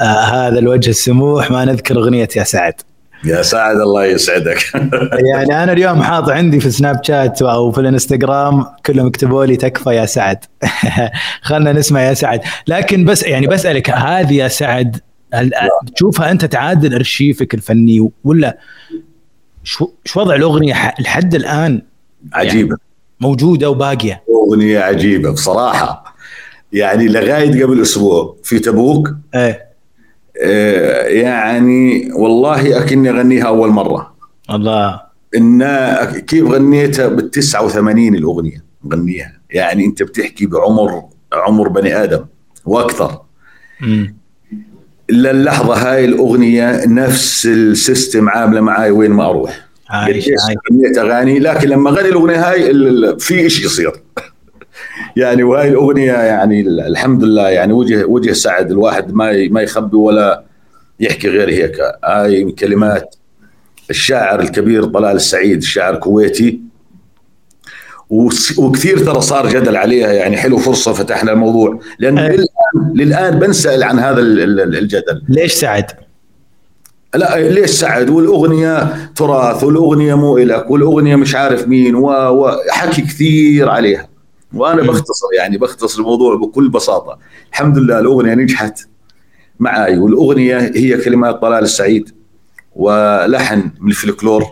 آه هذا الوجه السموح ما نذكر أغنية يا سعد. يا سعد الله يسعدك. يعني أنا اليوم حاط عندي في سناب شات أو في الإنستغرام كلهم يكتبوا لي تكفى يا سعد. خلنا نسمع يا سعد. لكن بس يعني بسألك هذه يا سعد هل تشوفها أنت تعادل أرشيفك الفني ولا شو شو وضع الأغنية؟ لحد الآن عجيبة. موجودة وباقية. أغنية عجيبة بصراحة. يعني لغاية قبل أسبوع في تبوك. إيه. آه، يعني والله أكني أغنيها أول مرة. الله. إن كيف غنيتها بال 89 الأغنية؟ مغنيها يعني أنت بتحكي بعمر عمر بني آدم وأكثر. مم. للحظه هاي الأغنية نفس ال system عاملة معي وين ما أروح. عايش عايش. غنيت أغاني. لكن لما غني الأغنية هاي في شيء يصير. يعني وهاي الأغنية يعني ال- الحمد لله يعني وجه وجه سعد. الواحد ما ما يخبي ولا يحكي غير هيك. هاي من كلمات الشاعر الكبير طلال السعيد الشاعر الكويتي. وكثير ترى صار جدل عليها. يعني حلو فرصة فتحنا الموضوع. لأن أي. للآن للآن بنسأل عن هذا ال- ال- الجدل. ليش سعد؟ لا ليش سعد؟ والأغنية تراث والأغنية مو الك والأغنية مش عارف مين وحكي كثير عليها. وأنا. بختصر يعني بختصر الموضوع بكل بساطة. الحمد لله الأغنية نجحت معي والأغنية هي كلمات طلال السعيد ولحن من الفلكلور.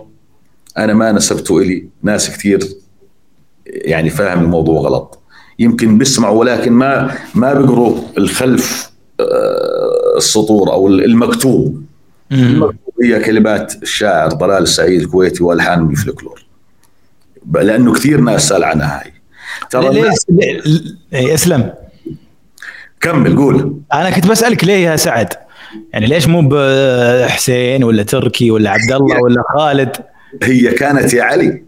أنا ما نسبته إلي. ناس كثير يعني فاهم الموضوع غلط. يمكن بيسمعوا ولكن ما ما بيقروا الخلف آه، السطور أو. المكتوب. هي كلمات الشاعر طلال السعيد الكويتي والحان من الفلكلور. لأنه كثير ناس سأل عنها هاي. ترى ليش ليه- إيه، اسلم. كمل قول. أنا كنت بسألك ليه يا سعد؟ يعني ليش مو بحسين ولا تركي ولا عبد الله ولا خالد؟ هي كانت يا علي.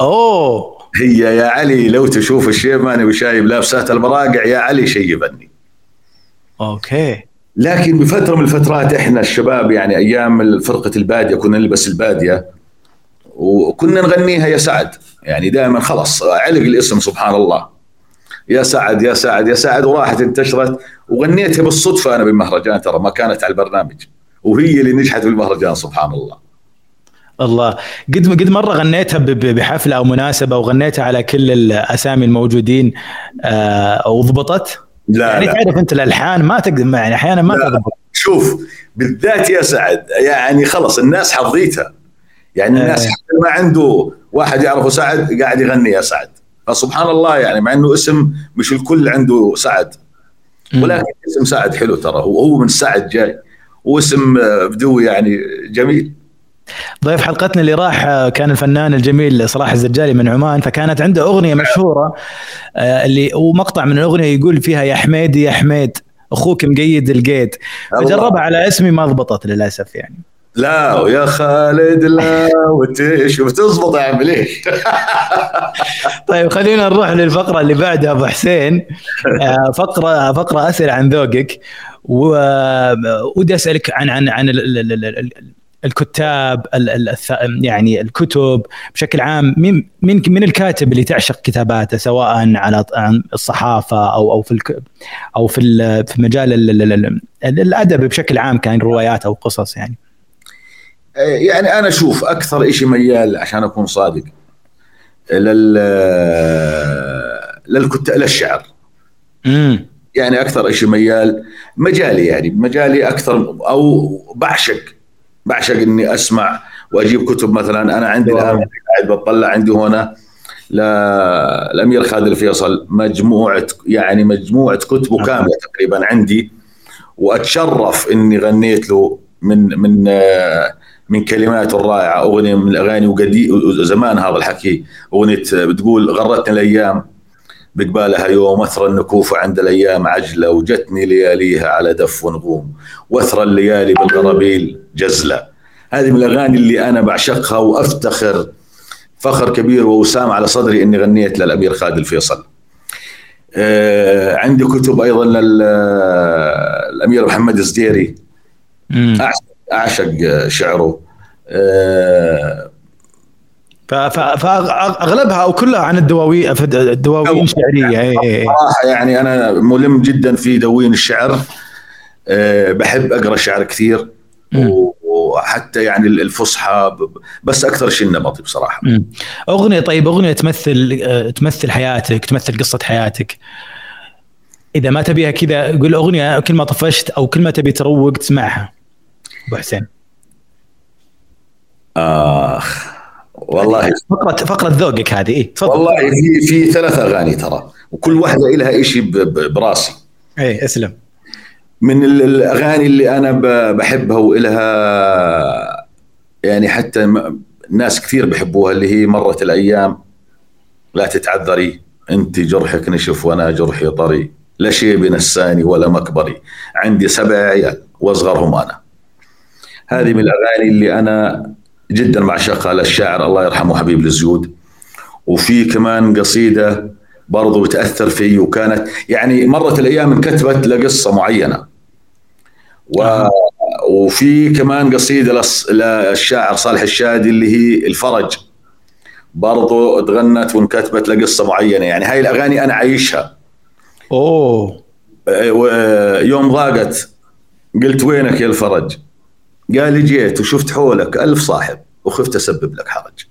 أوه. هي يا علي لو تشوف الشيباني وشايب لابسات المراقع يا علي شيبني. أوكي. لكن بفترة من الفترات إحنا الشباب يعني أيام فرقه البادية كنا نلبس البادية وكنا نغنيها يا سعد. يعني دائما خلص علق الاسم سبحان الله. يا سعد يا سعد يا سعد وراحت انتشرت وغنيتها بالصدفة أنا بالمهرجان ترى ما كانت على البرنامج. وهي اللي نجحت بالمهرجان سبحان الله. الله. قد قد مرة غنيتها بحفلة أو مناسبة وغنيتها على كل الأسامي الموجودين آه وضبطت؟ لا يعني لا. تعرف أنت الألحان ما تقدر يعني أحيانا ما. تضبط شوف بالذات يا سعد يعني خلص الناس حظيتها. يعني الناس إيه. حتى ما عنده واحد يعرفه سعد قاعد يغني يا سعد. فسبحان الله يعني مع إنه اسم مش الكل عنده سعد. ولكن اسم سعد حلو ترى هو هو من سعد جاي. واسم آه، بدوي يعني جميل. ضيف حلقتنا اللي راح آه، كان الفنان الجميل صلاح الزجالي من عمان فكانت عنده أغنية مشهورة آه، اللي ومقطع من الأغنية يقول فيها يا حميدي يا حميد أخوك مقيد القيد. فجربها على اسمي ما ضبطت للأسف يعني لا ويا خالد لا وتش وبتزبط يا عم ليش؟ طيب خلينا نروح للفقرة اللي بعدها أبو حسين آه، فقرة فقرة أسئلة عن ذوقك ودي أسألك عن عن عن الكتاب ال- ال- يعني الكتب بشكل عام مين من الكاتب اللي تعشق كتاباته سواء على الصحافة أو أو في أو في ال- في مجال ال- ال- ال- ال- الأدب بشكل عام كان روايات أو قصص يعني. يعني أنا أشوف أكثر شيء ميال عشان أكون صادق لل للكتاب للشعر. امم يعني أكثر شيء ميال مجالي يعني مجالي أكثر أو بعشق بعشق إني أسمع وأجيب كتب مثلا. أنا عندي الآن قاعد بطلع عندي هنا للامير خالد الفيصل مجموعة يعني مجموعة كتبه كاملة تقريبا عندي. وأتشرف إني غنيت له من من من كلماته الرائعة. أغنية من الأغاني وقدي زمان هذا الحكي. أغنية بتقول غرتني الأيام. بقبالها يوم اثرى النكوف عند الأيام عجلة وجتني لياليها على دف ونغوم. واثرى الليالي بالغرابيل جزلة. هذه من الأغاني اللي أنا بعشقها وأفتخر فخر كبير ووسام على صدري إني غنيت للأمير خالد الفيصل. آه عندي كتب أيضا للأمير محمد الزديري. أعشق- أعشق شعره. آه فأغلبها أو كلها عن الدواوين الدواوين شعريه إيه، إيه. صراحة يعني أنا ملم جدا في دواوين الشعر. آه، بحب أقرأ شعر كثير. وحتى يعني الفصحى بس أكثر شيء النمطي بصراحة. مم. أغنية طيب أغنية تمثل آه، تمثل حياتك تمثل قصة حياتك. إذا ما تبيها كذا قول أغنية كل ما طفشت أو كل ما تبي تروق تسمعها. أبو حسين. آخ. والله فقره فقرة ذوقك هذه إيه تفضل. والله في في ثلاث أغاني ترى وكل واحدة لها شيء براسي. إيه أسلم. من الأغاني اللي أنا بحبها وإلها يعني حتى ناس كثير بحبوها اللي هي مرت الأيام لا تتعذري أنت جرحك نشف وأنا جرحي طري لا شيء بنساني ولا مكبري عندي سبع عيال وأصغرهم أنا. هذه من الأغاني اللي أنا جدا معشقها للشاعر الله يرحمه حبيب الزيود وفي كمان قصيدة برضو بتأثر في وكانت يعني مرت الأيام انكتبت لقصة معينة. و وفي كمان قصيدة للشاعر صالح الشادي اللي هي الفرج. برضو تغنت وانكتبت لقصة معينة. يعني هاي الأغاني أنا عايشها أوه. يوم ضاقت قلت وينك يا الفرج؟ قال جيت وشفت حولك ألف صاحب وخفت أسبب لك حرج.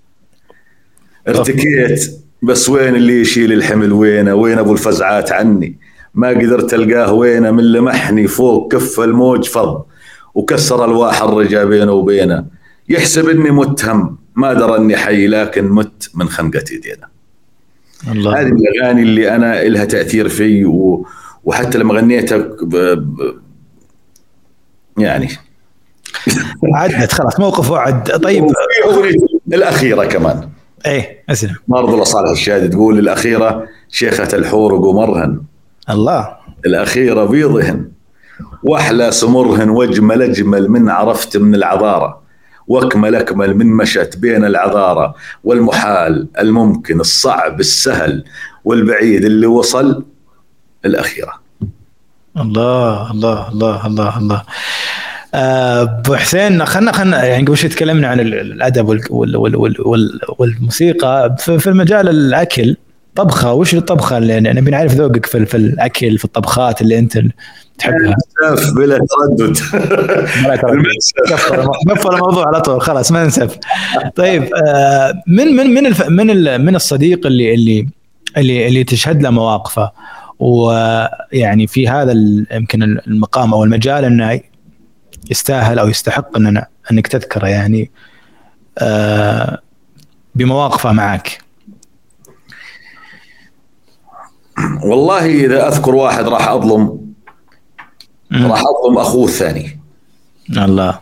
ارتكيت بس وين اللي يشيل الحمل؟ وينه وين أبو الفزعات عني؟ ما قدرت ألقاه وينه من لمحني فوق كف الموج فض وكسر الواح الرجا بينه وبينه. يحسب إني متهم ما درى أني حي لكن مت من خنقة يدينا. الله. هذه الأغاني اللي أنا لها تأثير في و... وحتى لما غنيتها ب... ب... يعني عدت خلاص موقف وعد. طيب. الأخيرة كمان. إيه أسلم. برضو لصالح الشادي تقول الأخيرة شيخة الحور وقمرهن الله. الأخيرة بيضهن. وأحلى سمرهن وأجمل أجمل من عرفت من العذاره وأكمل أكمل من مشت بين العذاره والمحال الممكن الصعب السهل. والبعيد اللي وصل الأخيرة. الله الله الله الله الله. ابو حسين خلنا خلنا يعني قبل شوي تكلمنا عن الأدب وال وال وال والموسيقى. في مجال الأكل طبخة وش الطبخة اللي يعني نبي نعرف ذوقك في, في الأكل في الطبخات اللي أنت تحبها. بلا تردد. قفل الموضوع على طول خلاص ما نسف طيب من من من من من الصديق اللي اللي اللي اللي تشهد له مواقفه؟ ويعني في هذا يمكن المقام أو المجال إنه يستاهل أو يستحق اننا أنك تذكره يعني آه بمواقفه معك. والله إذا أذكر واحد راح أظلم راح أظلم أخوه الثاني. الله.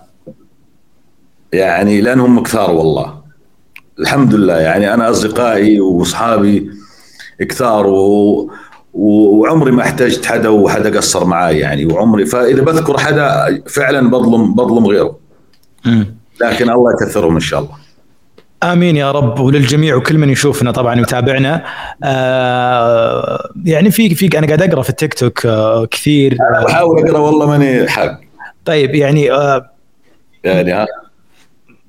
يعني لأنهم كثار والله. الحمد لله. يعني أنا أصدقائي وأصحابي كثار و... وعمري ما احتجت حدا وحدا قصر معي يعني وعمري فاذا بذكر حدا فعلا بظلم بظلم غيره. لكن الله يكثرهم إن شاء الله. آمين يا رب. وللجميع وكل من يشوفنا طبعا ويتابعنا. آه يعني في في أنا قاعد أقرأ في التيك توك آه كثير. آه بحاول أقرأ والله ماني حق طيب يعني آه يعني ها.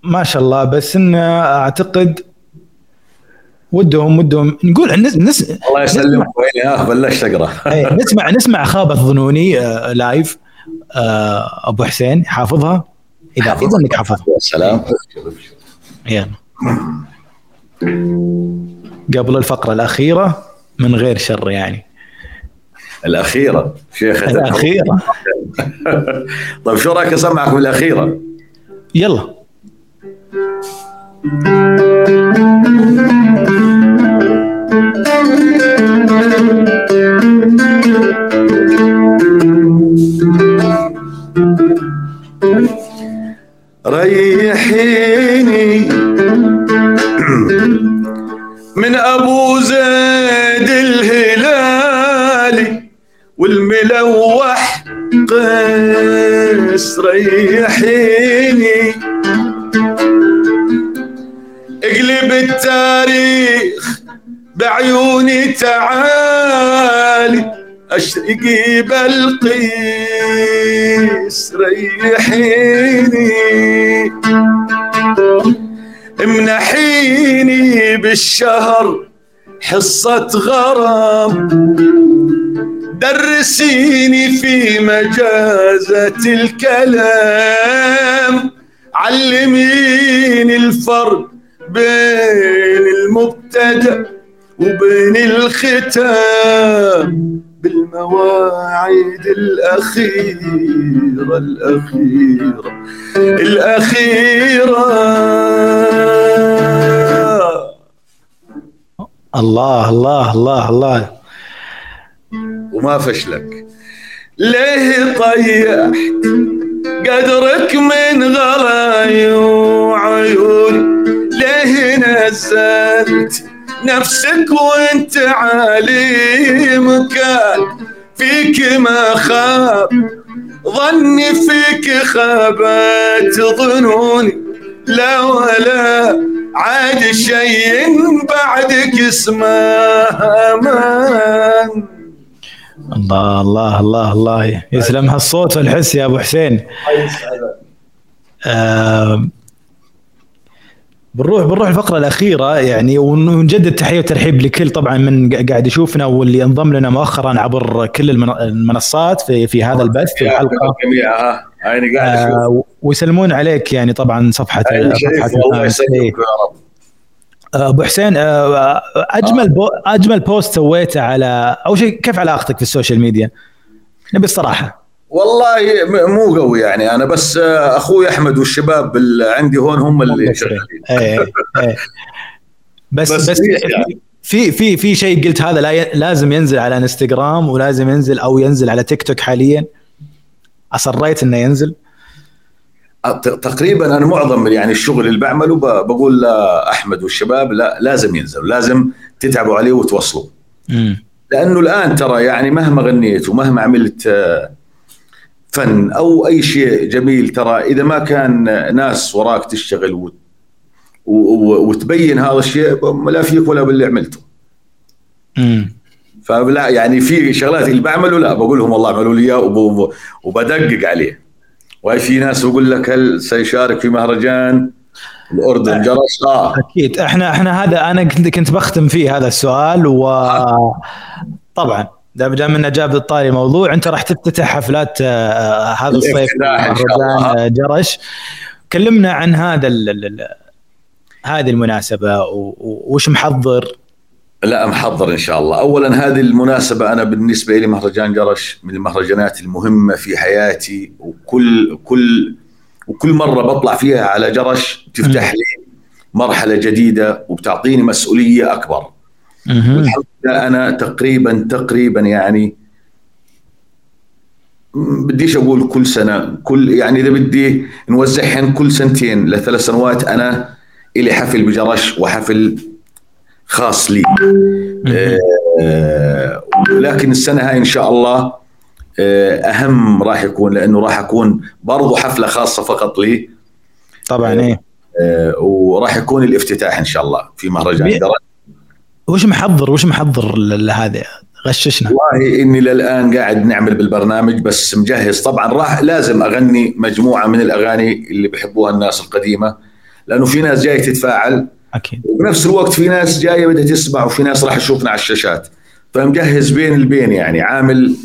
ما شاء الله. بس انه أعتقد ودهم ودهم. نقول نس نس الله يسلمك ويني ها بلشت اقرا نسمع نسمع خابط ظنوني آه لايف آه أبو حسين حافظها؟ إذا إذا إنك حافظها. سلام يلا. قبل الفقرة الأخيرة من غير شر يعني. الأخيرة شيخ الأخيرة. طيب شو رأيك أسمعك بالأخيرة؟ يلا. ريحيني. من أبو زيد الهلالي والملوح قيس ريحيني. اقلب التاريخ بعيوني تعالي. اشرقي بالقيس ريحيني امنحيني بالشهر حصة غرام. درسيني في مجازة الكلام علميني الفرق بين المبتدأ وبين الختام. بالمواعيد الأخيرة الأخيرة الأخيرة. الله الله الله الله. وما فشلك. ليه طيحت قدرك من غلاي وعيوني ليه نزلت؟ نفسك وانت عالي مكان فيك ما خاب. ظني فيك خابت ظنوني لا ولا عاد شيء بعدك اسمه آمان. الله الله الله الله. يسلم هالصوت والحس يا أبو حسين. آه بنروح بنروح الفقرة الأخيرة يعني ونجدد تحية وترحيب لكل طبعا من قاعد يشوفنا واللي انضم لنا مؤخرا عبر كل المنصات في في هذا البث في الحلقة. جميعها عيني قاعد آه ويسلمون عليك يعني طبعا صفحه صفحة الله يسلمك يا رب. أبو حسين أجمل بو أجمل بوست سويته على أول شيء كيف علاقتك في ال social media؟ نبي الصراحة. والله مو قوي يعني. أنا بس أخوي أحمد والشباب اللي عندي هون هم اللي شغالين. إيه إيه بس بس, بس يعني. في في في شيء قلت هذا لازم ينزل على إنستغرام ولازم ينزل أو ينزل على تيك توك حاليا. أصريت إنه ينزل. تقريبا أنا معظم يعني الشغل اللي بعمله بقول لاحمد والشباب لا لازم ينزل. لازم تتعبوا عليه وتوصلوا. لأنه الآن ترى يعني مهما غنيت ومهما عملت فن أو أي شيء جميل ترى إذا ما كان ناس وراك تشتغل وت... وتبين هذا الشيء لا فيك ولا باللي عملته. امم فلا يعني في شغلات اللي بعمله لا بقول لهم والله اعملوا لي إياه وبدقق عليه. وهي في ناس بقول لك هل سيشارك في مهرجان؟ الأردن جرس؟ آه. أكيد. إحنا إحنا هذا أنا كنت كنت بختم فيه هذا السؤال وطبعا دام دام إنه جاب الطاري موضوع أنت راح تفتتح حفلات آه هذا الصيف مهرجان جرش. كلمنا عن هذا هذه المناسبة وش محضر؟ لا محضر إن شاء الله. اولا هذه المناسبة أنا بالنسبة لي مهرجان جرش من المهرجانات المهمة في حياتي وكل كل وكل مرة بطلع فيها على جرش تفتح لي مرحلة جديدة وبتعطيني مسؤولية أكبر. والحمد لله أنا تقريبا تقريبا يعني بديش أقول كل سنة كل يعني إذا بدي نوزعهن كل سنتين لثلاث سنوات أنا إلي حفل بجرش وحفل خاص لي. آه لكن السنة هاي إن شاء الله آه أهم راح يكون لأنه راح أكون برضو حفلة خاصة فقط لي. طبعا إيه. آه وراح يكون الافتتاح إن شاء الله في مهرجان درج وش محضر وش محضر لهذا غششنا. والله إني للآن قاعد نعمل بالبرنامج بس مجهز. طبعا راح لازم أغني مجموعة من الأغاني اللي بيحبوها الناس القديمة لأنه في ناس جاي تتفاعل. أكيد. وبنفس الوقت في ناس جاية بدها تسمع وفي ناس راح تشوفنا على الشاشات. فمجهز بين البين يعني عامل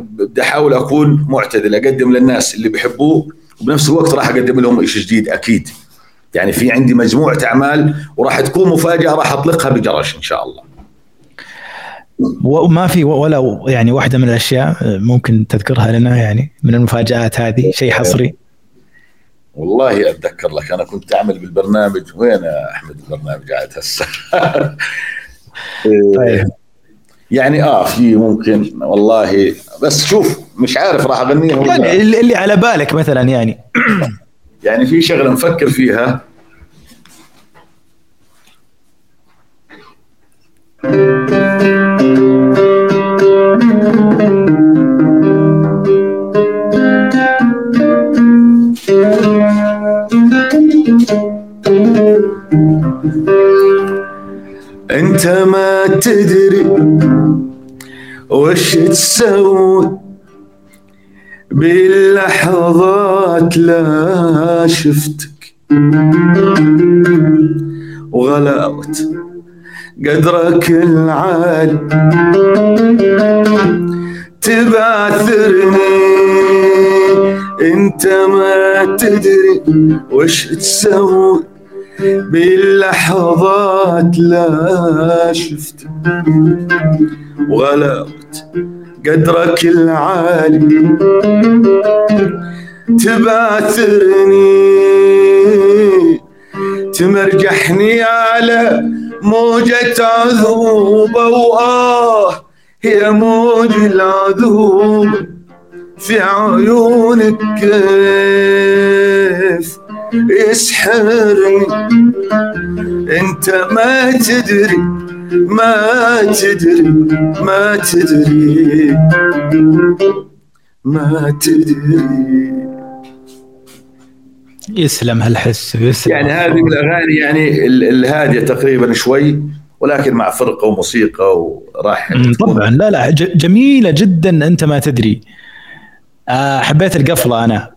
بدي أحاول أكون معتدل أقدم للناس اللي بيحبوه وبنفس الوقت راح أقدم لهم شيء جديد أكيد. يعني في عندي مجموعة أعمال وراح تكون مفاجأة راح أطلقها بجرش إن شاء الله. وما في ولا يعني واحدة من الأشياء ممكن تذكرها لنا يعني من المفاجآت هذه شيء حصري؟ والله أتذكر لك أنا كنت أعمل بالبرنامج وين يا أحمد البرنامج قاعد هسه؟ طيب. يعني آه في ممكن والله بس شوف مش عارف راح اغنيها يعني اللي على بالك مثلا يعني. يعني في شغلة نفكر فيها. انت ما تدري وش تسوي. باللحظات لا شفتك. وغلاوت قدرك العالي تبعثرني. أنت ما تدري وش تسوي. باللحظات لا شفتك. وغلاوت قدرك العالي. تباثرني تمرجحني على موجة عذوبة وآه هي موج العذوب في عيونك كيف يسحرني. انت ما تدري ما تدري ما تدري. ما تدري. يسلم هالحس يسلم. يعني هذه من الأغاني يعني الهادية تقريبا شوي ولكن مع فرقة وموسيقى وراح طبعا. لا لا جميلة جدا أنت ما تدري. آه، حبيت القفلة أنا.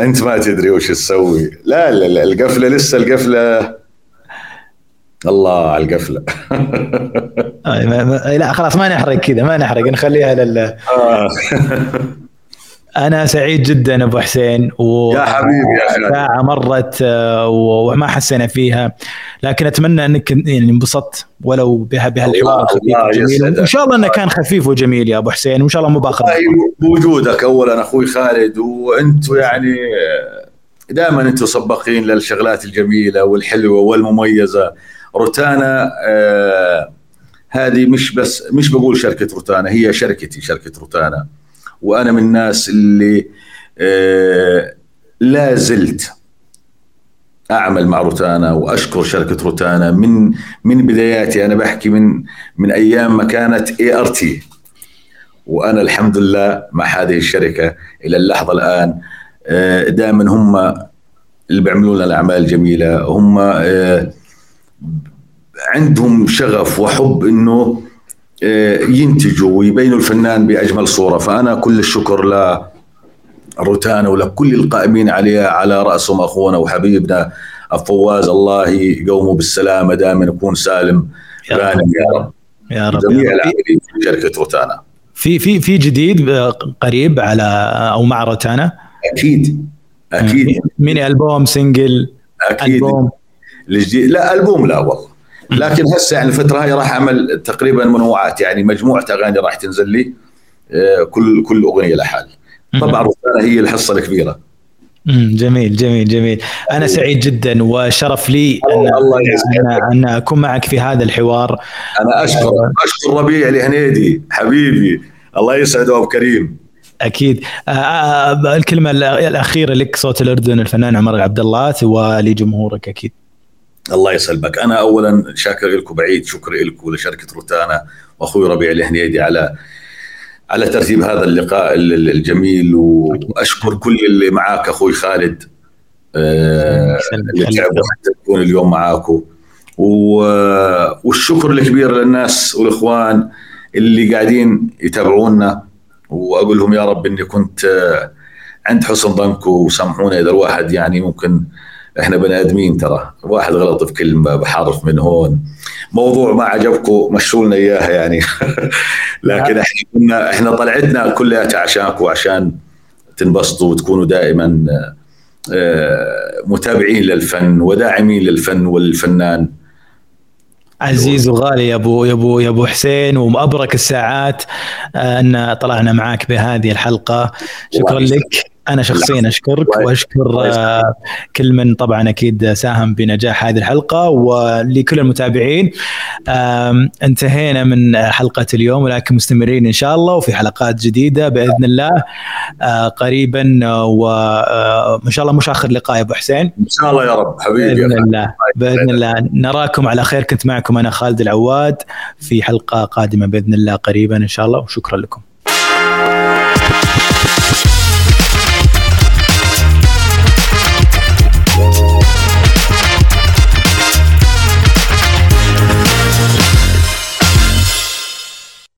أنت ما تدري وش تسوي. لا لا لا القفلة لسه القفلة الله على القفلة. آه، لا خلاص ما نحرق كذا ما نحرق نخليها لل آه. أنا سعيد جدا أبو حسين و يا حبيبي يا ساعه مرت آه، وما حسينا فيها لكن أتمنى أنك يعني انبسطت ولو بها بهالحوار الخفيف وإن شاء الله إنه كان خفيف وجميل يا أبو حسين وإن شاء الله مو باخذ بوجودك اولا أخوي خالد وأنتم يعني دائما أنتم سباقين للشغلات الجميلة والحلوة والمميزة. روتانا آه هذه مش بس مش بقول شركة روتانا هي شركتي شركة روتانا. وأنا من الناس اللي آه لا زلت أعمل مع روتانا وأشكر شركة روتانا. من من بداياتي أنا بحكي من من أيام ما كانت ART وأنا الحمد لله مع هذه الشركة إلى اللحظة الآن آه، دائما هم اللي بيعملوا لنا الأعمال الجميله هم عندهم شغف وحب إنه آه، ينتجوا ويبينوا الفنان بأجمل صورة. فأنا كل الشكر ل روتانا ولكل القائمين عليها على رأسهم أخونا وحبيبنا الفواز. الله يقومه بالسلامة دائما يكون سالم. غانم يا رب. يا رب جميع العاملين في شركة روتانا. في في في جديد قريب على أو مع روتانا؟ أكيد. أكيد. mini album single أكيد. ألبوم. الجديد لا ألبوم لا والله. لكن هسه يعني الفترة هاي راح أعمل تقريبا منوعات يعني مجموعة أغاني راح تنزل لي آه، كل كل أغنية لحال طبعا روتانا هي الحصة الكبيرة. جميل جميل جميل. أنا سعيد جدا وشرف لي أن الله أن أكون معك في هذا الحوار. أنا اشكر أشكر ربيع الهنيدي حبيبي. الله يسعده ابو كريم. أكيد. آه, آه، الكلمة الأخيرة لك صوت الأردن الفنان عمر عبد الله ولجمهورك أكيد. الله يسلمك. أنا اولا شاكر لكم بعيد شكر لكم ولشركه روتانا وأخوي ربيع الهنيدي على على ترتيب هذا اللقاء الجميل وأشكر كل اللي معاك أخوي خالد آه، اللي تعبوا حتى تكون اليوم معاكم والشكر الكبير للناس والإخوان اللي قاعدين يتابعونا. وأقول لهم يا رب إني كنت آه، عند حسن ظنكم وسامحونا إذا الواحد يعني ممكن إحنا بني آدمين ترى. واحد غلط في كلمة بحرف من هون. موضوع ما عجبكم مشوا لنا إياها يعني. لكن إحنا كنا إحنا طلعتنا كلها عشانكم عشان تنبسطوا وتكونوا دائما آه، متابعين للفن وداعمين للفن والفنان. عزيز وغالي يا أبو يا أبو يا أبو حسين ومبرك الساعات آه، أن طلعنا معك بهذه الحلقة. شكرا لك. أنا شخصيا أشكرك وأشكر آه، كل من طبعا أكيد ساهم بنجاح هذه الحلقة ولكل المتابعين. انتهينا من حلقة اليوم ولكن مستمرين إن شاء الله وفي حلقات جديدة بإذن الله آه، قريبا وان شاء الله مش آخر لقاء يا أبو حسين. إن شاء الله يا رب. حبيبي بإذن الله. بإذن الله. نراكم على خير. كنت معكم أنا خالد العواد في حلقة قادمة بإذن الله قريبا إن شاء الله وشكرا لكم.